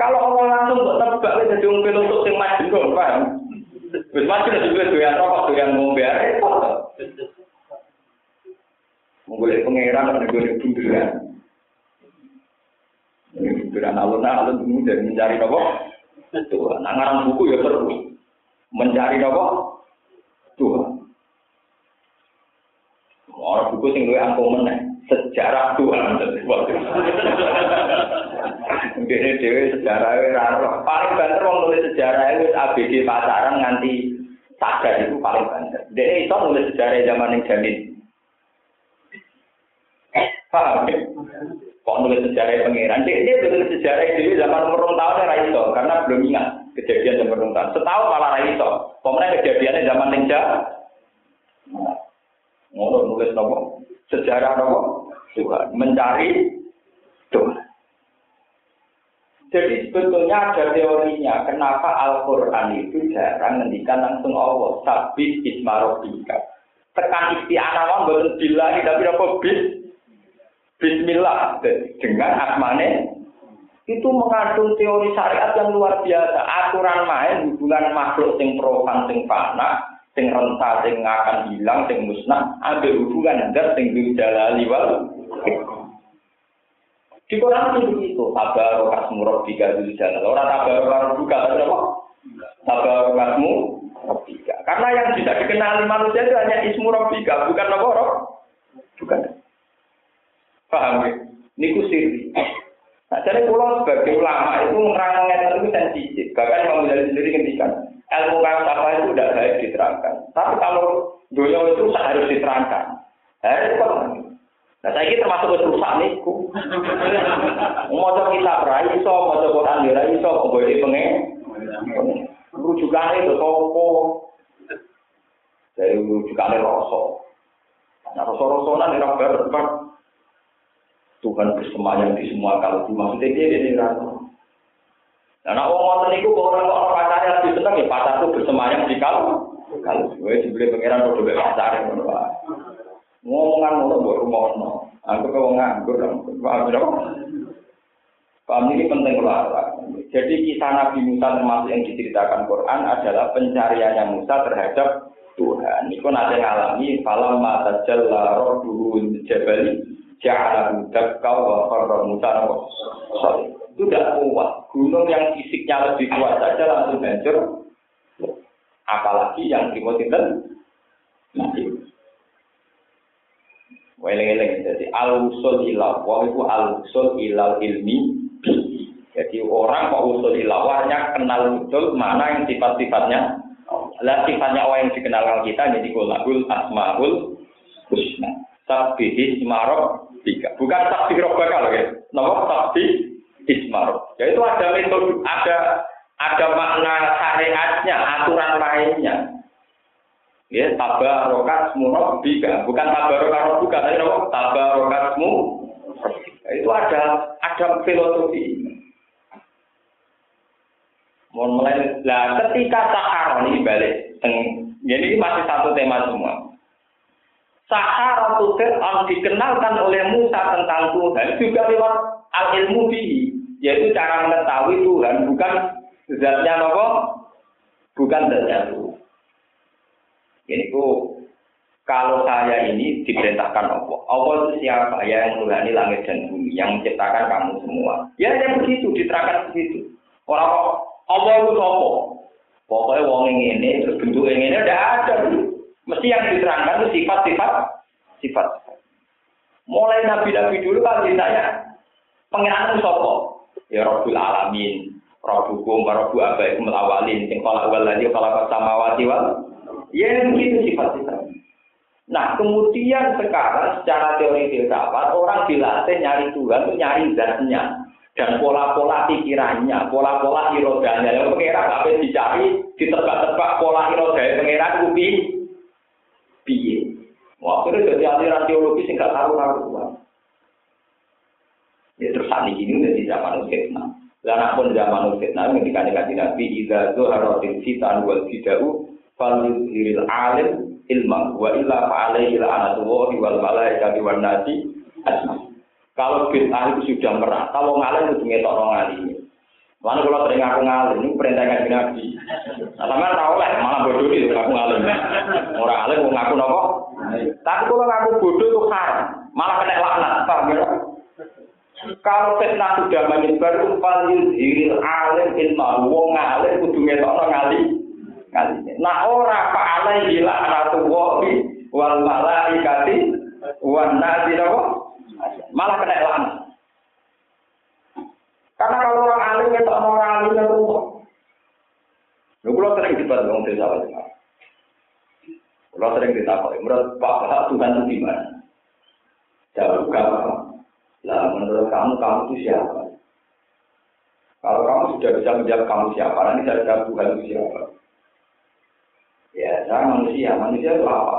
Kalau Allah langsung buat tebak jadi wong untuk sing majnun, paham? Wis majnun juga doyan rokok, doyan ngombe arek. Menggolek pangeran dan menggolek bunderan. Bunderan alun-alun ini dari mencari apa? Tuhan. Nah, ngarang buku ya terus. Mencari apa? Tuhan. Orang buku sing luwih angkung meneh, sejarah Tuhan. Dene dhewe sejarah ora Paling banter wong nulis sejarah itu ABG pacaran nganti sadar itu paling banter. Dene iso nulis sejarah zaman yang jamin. Paham ya? Kok nulis sejarah pengiran? Dia, dia nulis sejarah itu zaman umur tahun ya iso karena belum ingat kejadian zaman umur tahun. Setahu malah iso. Pemenang kejadiannya zaman ninja. Ngono nulis nopo sejarah nopo Tuhan mencari Tuhan. Jadi sebetulnya ada teorinya kenapa Al-Quran itu jarang ngendikan langsung Allah. Sabit ismarobika. Tekan isti'anah wong boten billahi tapi apa bis Bismillah dengan asmane. Itu mengandung teori syariat yang luar biasa. Aturan main hubungan makhluk sing profan sing fana sing renta sing akan hilang sing musnah ada hubungan zat sing jalali wal. Di Quran itu begitu. Tabar kasmu rabbika dul jalal orang tabar rabbuka tapi apa tabar kasmu rabbika karena yang bisa dikenali manusia itu hanya ismu rabbika bukan apa bukan paham ya niku sirri Nah, jadi pulau sebagai ulama itu menerangkan itu sensitif. Bahkan Imam Ghazali sendiri ngendikan, ilmu falsafah itu tidak baik diterangkan. Tapi kalau dunia itu harus diterangkan. Eh, kan. Nah, saya ini termasuk rusak niku. Mau kita berai iso, mau Quran ya iso, kok boleh pengen. Rujukan itu toko. Dari rujukan rosok. Nah, rosok-rosokan ini berdebat. Tuhan bersemayam di semua kalau maksudnya dia ini rasa. Nah, nak wong ngoten niku kok orang kok pacare lebih seneng ya pacarku bersemayam di kalau kalau gue dibeli pangeran udah be pacare ngono wae. Ngomongan ngono mbok rumono. Aku kok nganggur paham ya? Paham ini penting lah. Jadi kisah Nabi Musa termasuk yang diceritakan Quran adalah pencariannya Musa terhadap Tuhan. Itu nanti ngalami falam mata jalla rabbuhu jabali ja'ala dakka wa qarra Musa itu tidak kuat. Gunung yang fisiknya lebih kuat saja langsung hancur. Apalagi yang itu mati. Weleng-weleng. Jadi al-usul ilah. Wah itu al-usul ilal ilmi. Jadi orang mau usul ilawahnya kenal betul mana yang sifat-sifatnya. Lah sifatnya orang yang dikenal kita jadi kulahul asmaul husna. Sabihis marok tiga. Bukan sabih robbaka loh ya. Nomor sabih ismar. Ya itu ada metode, ada ada makna syariatnya, aturan lainnya. Ya, tabarokasmu rabbika, bukan tabarokasmu tapi apa? Tabarokasmu. Ya, itu ada ada filosofi. Mohon mulai, lah ketika sahar ini balik, jadi masih satu tema semua. Sahar itu dikenalkan oleh Musa tentang Tuhan juga lewat al ilmu bihi yaitu cara mengetahui Tuhan bukan zatnya apa? Bukan zatnya Tuhan ini ku kalau saya ini diperintahkan Allah. Allah itu siapa? Ya yang mengulangi langit dan bumi yang menciptakan kamu semua. Ya yang begitu diterangkan begitu orang Allah itu apa? Pokoknya wong ini terus bentuk ini udah mesti yang diterangkan itu sifat-sifat sifat mulai nabi-nabi dulu kan ditanya Pengiran sapa? Ya Rabbul Alamin. Rabbukum Rabbu abaikum awalin. Sing kala awal lagi kala samawati wal. Ya begitu sifat-sifat. Nah, kemudian sekarang secara teori filsafat orang dilatih nyari Tuhan nyari zatnya. dan pola-pola pikirannya, pola-pola irodanya. Yang pengira sampai dicari, ditebak-tebak pola irodanya pengira itu piye. Waktu itu jadi aliran teologis yang gak tahu karuan. Ya terus saat ini udah zaman fitnah. Dan pun zaman fitnah ketika dikasih nabi Iza zuharatin fitan wal fidau falil hiril alim ilma wa illa fa'alaihi la'anatullahi wal malaikati wan nasi asma. Kalau bid'ah itu sudah merata, kalau ngalim itu ngetok orang ngalim. Lalu kalau sering ngaku ngalim, ini perintah ngaji nabi. Nah, sama tahu lah, malah bodoh itu ngaku ngalim. Orang ngalim mau ngaku nopo. Tapi kalau ngaku bodoh itu haram, malah kena laknat. Paham ya? Kalau fitnah sudah menyebar, paling hiril alim ilmu, wong ngalim kudu ngetok orang ngalim. Nah ora pak alaihi laknatullahi wal malaikati wan nasi nopo. Malah kena laknat. Karena kalau orang alim itu orang alim itu. Lu kalau sering debat dengan desa Kalau sering ditakoi, menurut Pak Tuhan itu gimana? Jawab kamu. Lah menurut kamu, kamu itu siapa? Kalau kamu sudah bisa menjawab kamu siapa, nanti saya jawab Tuhan itu siapa? Ya, saya manusia. Manusia itu apa?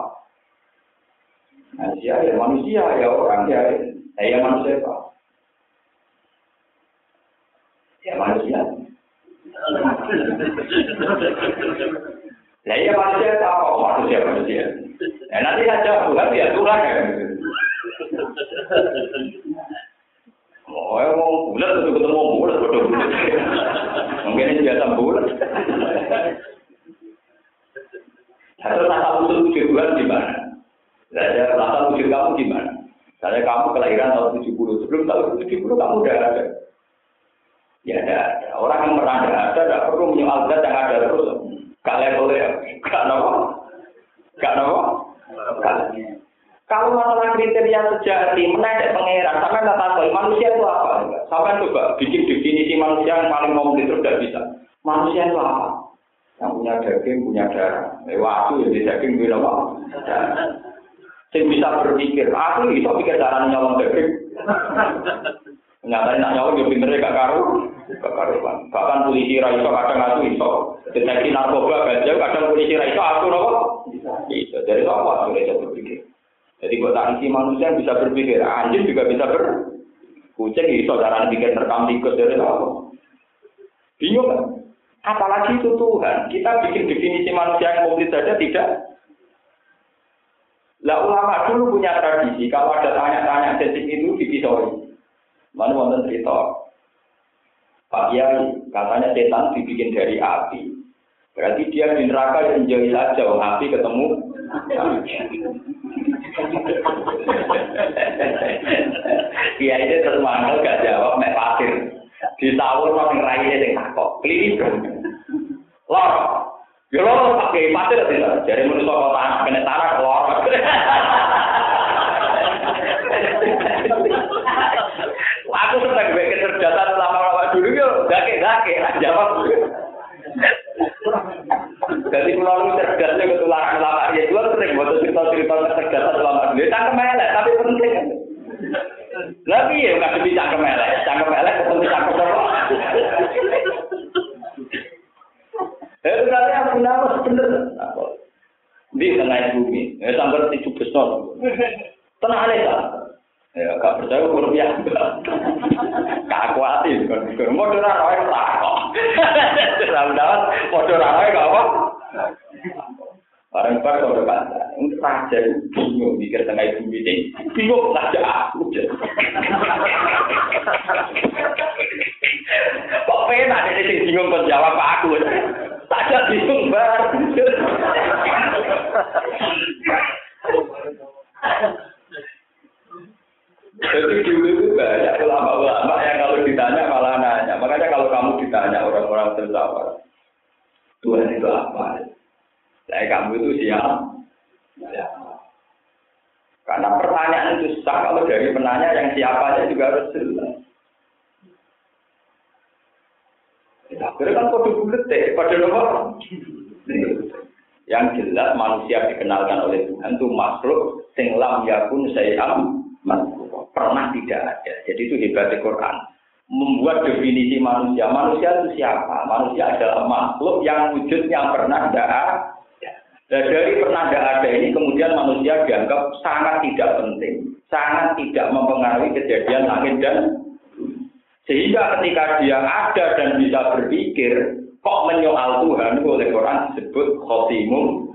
Manusia ya manusia, ya orang ya. Saya manusia apa? Ya manusia. Nah iya manusia apa? Manusia manusia. Ya nanti saja Tuhan ya Tuhan ya. Oh, mau bulat itu ketemu bulat, betul bulat. Mungkin ini biasa bulat. Satu rasa wujud Tuhan gimana? Saya rasa wujud kamu gimana? Saya kamu kelahiran tahun 70, sebelum tahun 70 kamu udah ada. Ya ada, Orang yang pernah ada, ada, tidak perlu menyoal zat yang ada terus. Gak level ya, gak nopo, gak nopo. Kalau kriteria sejati, menaik pangeran, sampai nggak tahu manusia itu apa? Sampai coba bikin definisi manusia yang paling komplit itu tidak bisa. Manusia itu apa? Yang punya daging, punya darah. Eh, waktu ya daging, punya apa? Saya bisa berpikir, aku bisa pikir cara nyolong daging. Nyatanya nak nyolong, ya pinternya gak karu. Gak karuan. Bahkan polisi raiso kadang aku iso. Deteksi narkoba gajah, kadang polisi raiso aku nopo. Bisa. Jadi apa aku bisa berpikir? Jadi buat isi manusia bisa berpikir, anjing juga bisa ber. Kucing iso cara bikin rekam tikus dari apa? Bingung kan? Apalagi itu Tuhan. Kita bikin definisi manusia yang komplit saja tidak. Lah ulama dulu punya tradisi, kalau ada tanya-tanya sensitif itu dipisoi. Mana wonten cerita. Pak Kiai, katanya setan dibikin dari api. Berarti dia di neraka jauh saja, api ketemu. Iya ini terus mangkel gak jawab mek pasir. Di tahun nang raine sing takok. Klinis. Lor. Yo lor pakai pasir tidak. Jadi menurut kota kena tanah lor. Aku seneng gue kecerdasan lama-lama dulu yo gake-gake jawab. Jadi kalau lu cerdasnya ketularan lama ya dua sering buat cerita-cerita kecerdasan lama dulu. Cangkem elek tapi penting. Lagi ya nggak bisa cangkem elek, cangkem elek ketemu cangkem apa? Eh berarti aku nama bener. Di tengah bumi, ya sampai tujuh besar. Tenang aja. Ya, gak percaya ukur biasa. Gak kan. Mau dora roy tak kok. Dalam-dalam, mau dora roy gak apa. Barang bar kalau kata, untuk raja bingung mikir tengah ibu ini, bingung raja aku. Kok pena ada sing bingung kok jawab aku. Saja bingung bar. Jadi dulu itu banyak ulama-ulama yang kalau ditanya malah nanya. Makanya kalau kamu ditanya orang-orang tersabar, Tuhan itu apa? Saya kamu itu siapa? Ya. Karena pertanyaan itu susah kalau dari penanya yang siapanya juga harus jelas. Ya, kan kode bulat deh, pada nomor. Yang jelas manusia dikenalkan oleh Tuhan itu makhluk sing lam yakun sayam pernah tidak ada. Jadi itu hebatnya Quran. membuat definisi manusia. Manusia itu siapa? Manusia adalah makhluk yang wujudnya pernah tidak ada. Dan dari pernah tidak ada ini kemudian manusia dianggap sangat tidak penting, sangat tidak mempengaruhi kejadian langit dan sehingga ketika dia ada dan bisa berpikir, kok menyoal Tuhan oleh Quran disebut khotimum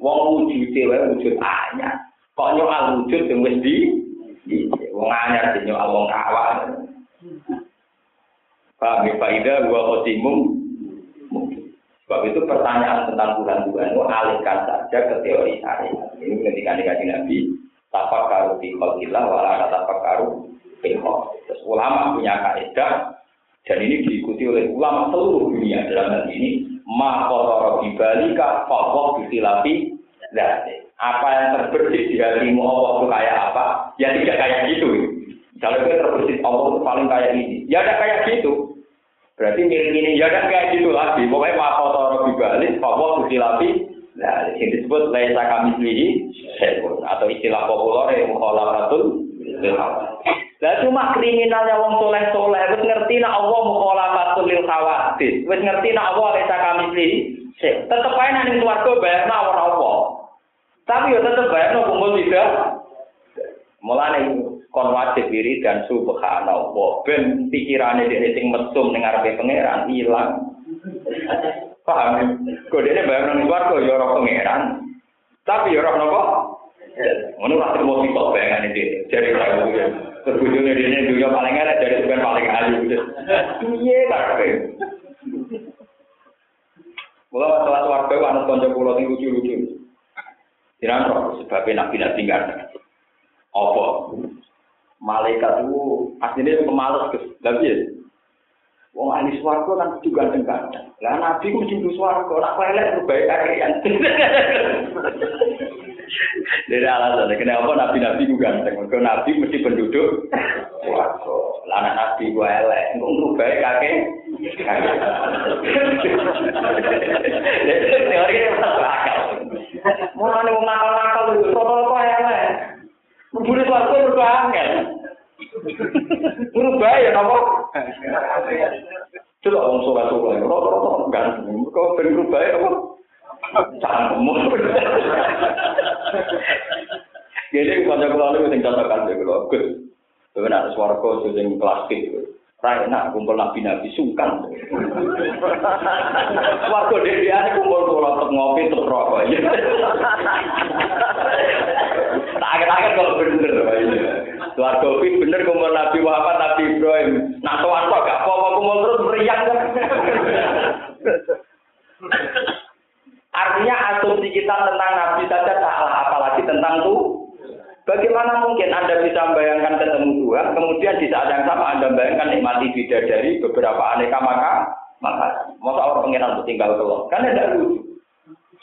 Wong wujud wae wujud anyar. Kok nyoal wujud yang wis di? Wong anyar di nyoal wong. Paham ya faida gua khotimum Sebab itu pertanyaan tentang Tuhan-Tuhan itu alihkan saja ke teori syariat. Ini ketika dikaji Nabi, tapak karu di khalqillah, wala tapak karu Terus ulama punya kaidah dan ini diikuti oleh ulama seluruh dunia. Dalam hal ini ma qadara bibalika fa bisilafi apa yang terbersih di hatimu Allah itu kayak apa? Ya tidak kayak gitu. Kalau itu terbersih Allah itu paling kayak ini ya ada kayak gitu. Berarti miring ini ya ada kayak gitu lagi. Pokoknya ma qadara bibalik fa bisilafi Nah, yang disebut laisa kami sendiri atau istilah populer yang mukhalafatu lah cuma kriminalnya wong soleh soleh, wis ngerti nak Allah mukhalafat lil khawatir, wis ngerti nak Allah lesa kami li, tetep ae nang swarga bayarna ora apa. Tapi yo tetep bayarno kumpul tidak. Mulane kon wajib diri dan subhanallah ben pikirane dhewe sing mesum ning ngarepe pangeran ilang. Paham? Kok dene bayarno ning swarga yo ora pangeran. Tapi yo ora napa? Ngono lah terus kok bayangane dhewe. Jadi ora Terbujungnya dia ini dunia paling enak dari sebagian paling ayu. Iya, tapi. Mulai masalah warga, anak konco pulau yang lucu-lucu. Jangan roh, sebabnya nabi-nabi nggak ada. Apa? Malaikat itu aslinya pemalas, tapi ya. Wong ahli swarga kan kudu ganteng-ganteng. Lah nabi ku mesti swarga, ora elek baik kalian. Dari alasan, kenapa nabi-nabi ku ganteng? Mereka nabi mesti penduduk swarga. Lah anak nabi ku elek, engko ngubah kakek. Teori ini masuk akal. Mulane wong nakal-nakal itu foto-foto elek. Mburi swarga mergo angel. Merubah ya napa? Coba wong soleh-soleh, rata-rata ganteng. Kok ben merubah ya apa? Cangkemmu. Jadi kanca kula niku sing cocokan kula. Gus. Kowe nek swarga sing plastik. Rai nak kumpul nabi-nabi sungkan. Swarga dhewe kumpul kula tek ngopi tek rokok. Tak aget-aget kalau bener. Swarga kuwi bener kumpul Nabi Muhammad, Nabi Ibrahim. Nak sowan kok gak apa-apa kumpul terus meriang. Artinya asumsi kita tentang Nabi saja salah, apalagi tentang tuh Bagaimana mungkin Anda bisa membayangkan ketemu Tuhan, kemudian di saat yang sama Anda membayangkan nikmati dari beberapa aneka maka maka masa orang pengiran tinggal keluar kan tidak lucu.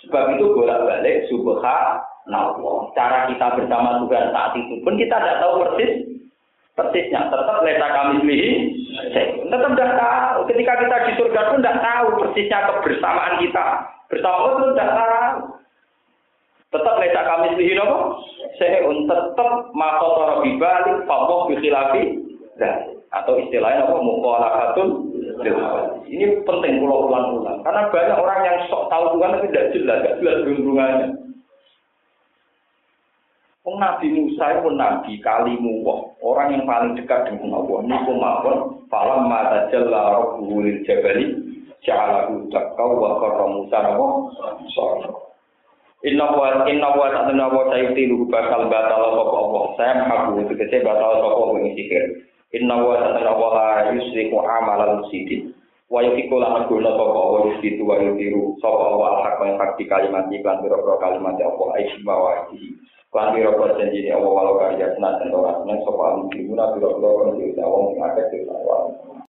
Sebab itu bolak balik subhanallah. Cara kita bersama Tuhan saat itu pun kita tidak tahu persis persisnya. Tetap lesa kami pilih tetap tidak tahu. Ketika kita di surga pun tidak tahu persisnya kebersamaan kita. Bersama Allah pun tidak tahu tetap lesa kami pilih nopo seun tetap makotoro bibalik fawoh bikhilafi atau istilahnya apa mukhalafatun ini penting pulau ulang-ulang karena banyak orang yang sok tahu Tuhan tapi tidak jelas tidak jelas hubungannya Oh, Nabi Musa itu nabi kalimu orang yang paling dekat dengan Allah. Niku mawon falam mata jalla rabbuhu lil jabali ja'alahu takau wa qarra Musa napa? Inna wa inna wa ta'ala wa ta'ala bakal batal sapa Allah. Saya mengaku itu kece batal sapa Allah sihir. Inna wa ta'ala wa la yusriku amalan musidin. Wa yukiku lan guna sapa Allah yusitu wa yutiru sapa Allah al-haq wa hak di kalimat iklan biro kalimat Allah aisma wa ihi. Lan biro janji Allah walau karya senat dan orang senang sapa al-muslimuna biro-biro kan diusaha wong sing akeh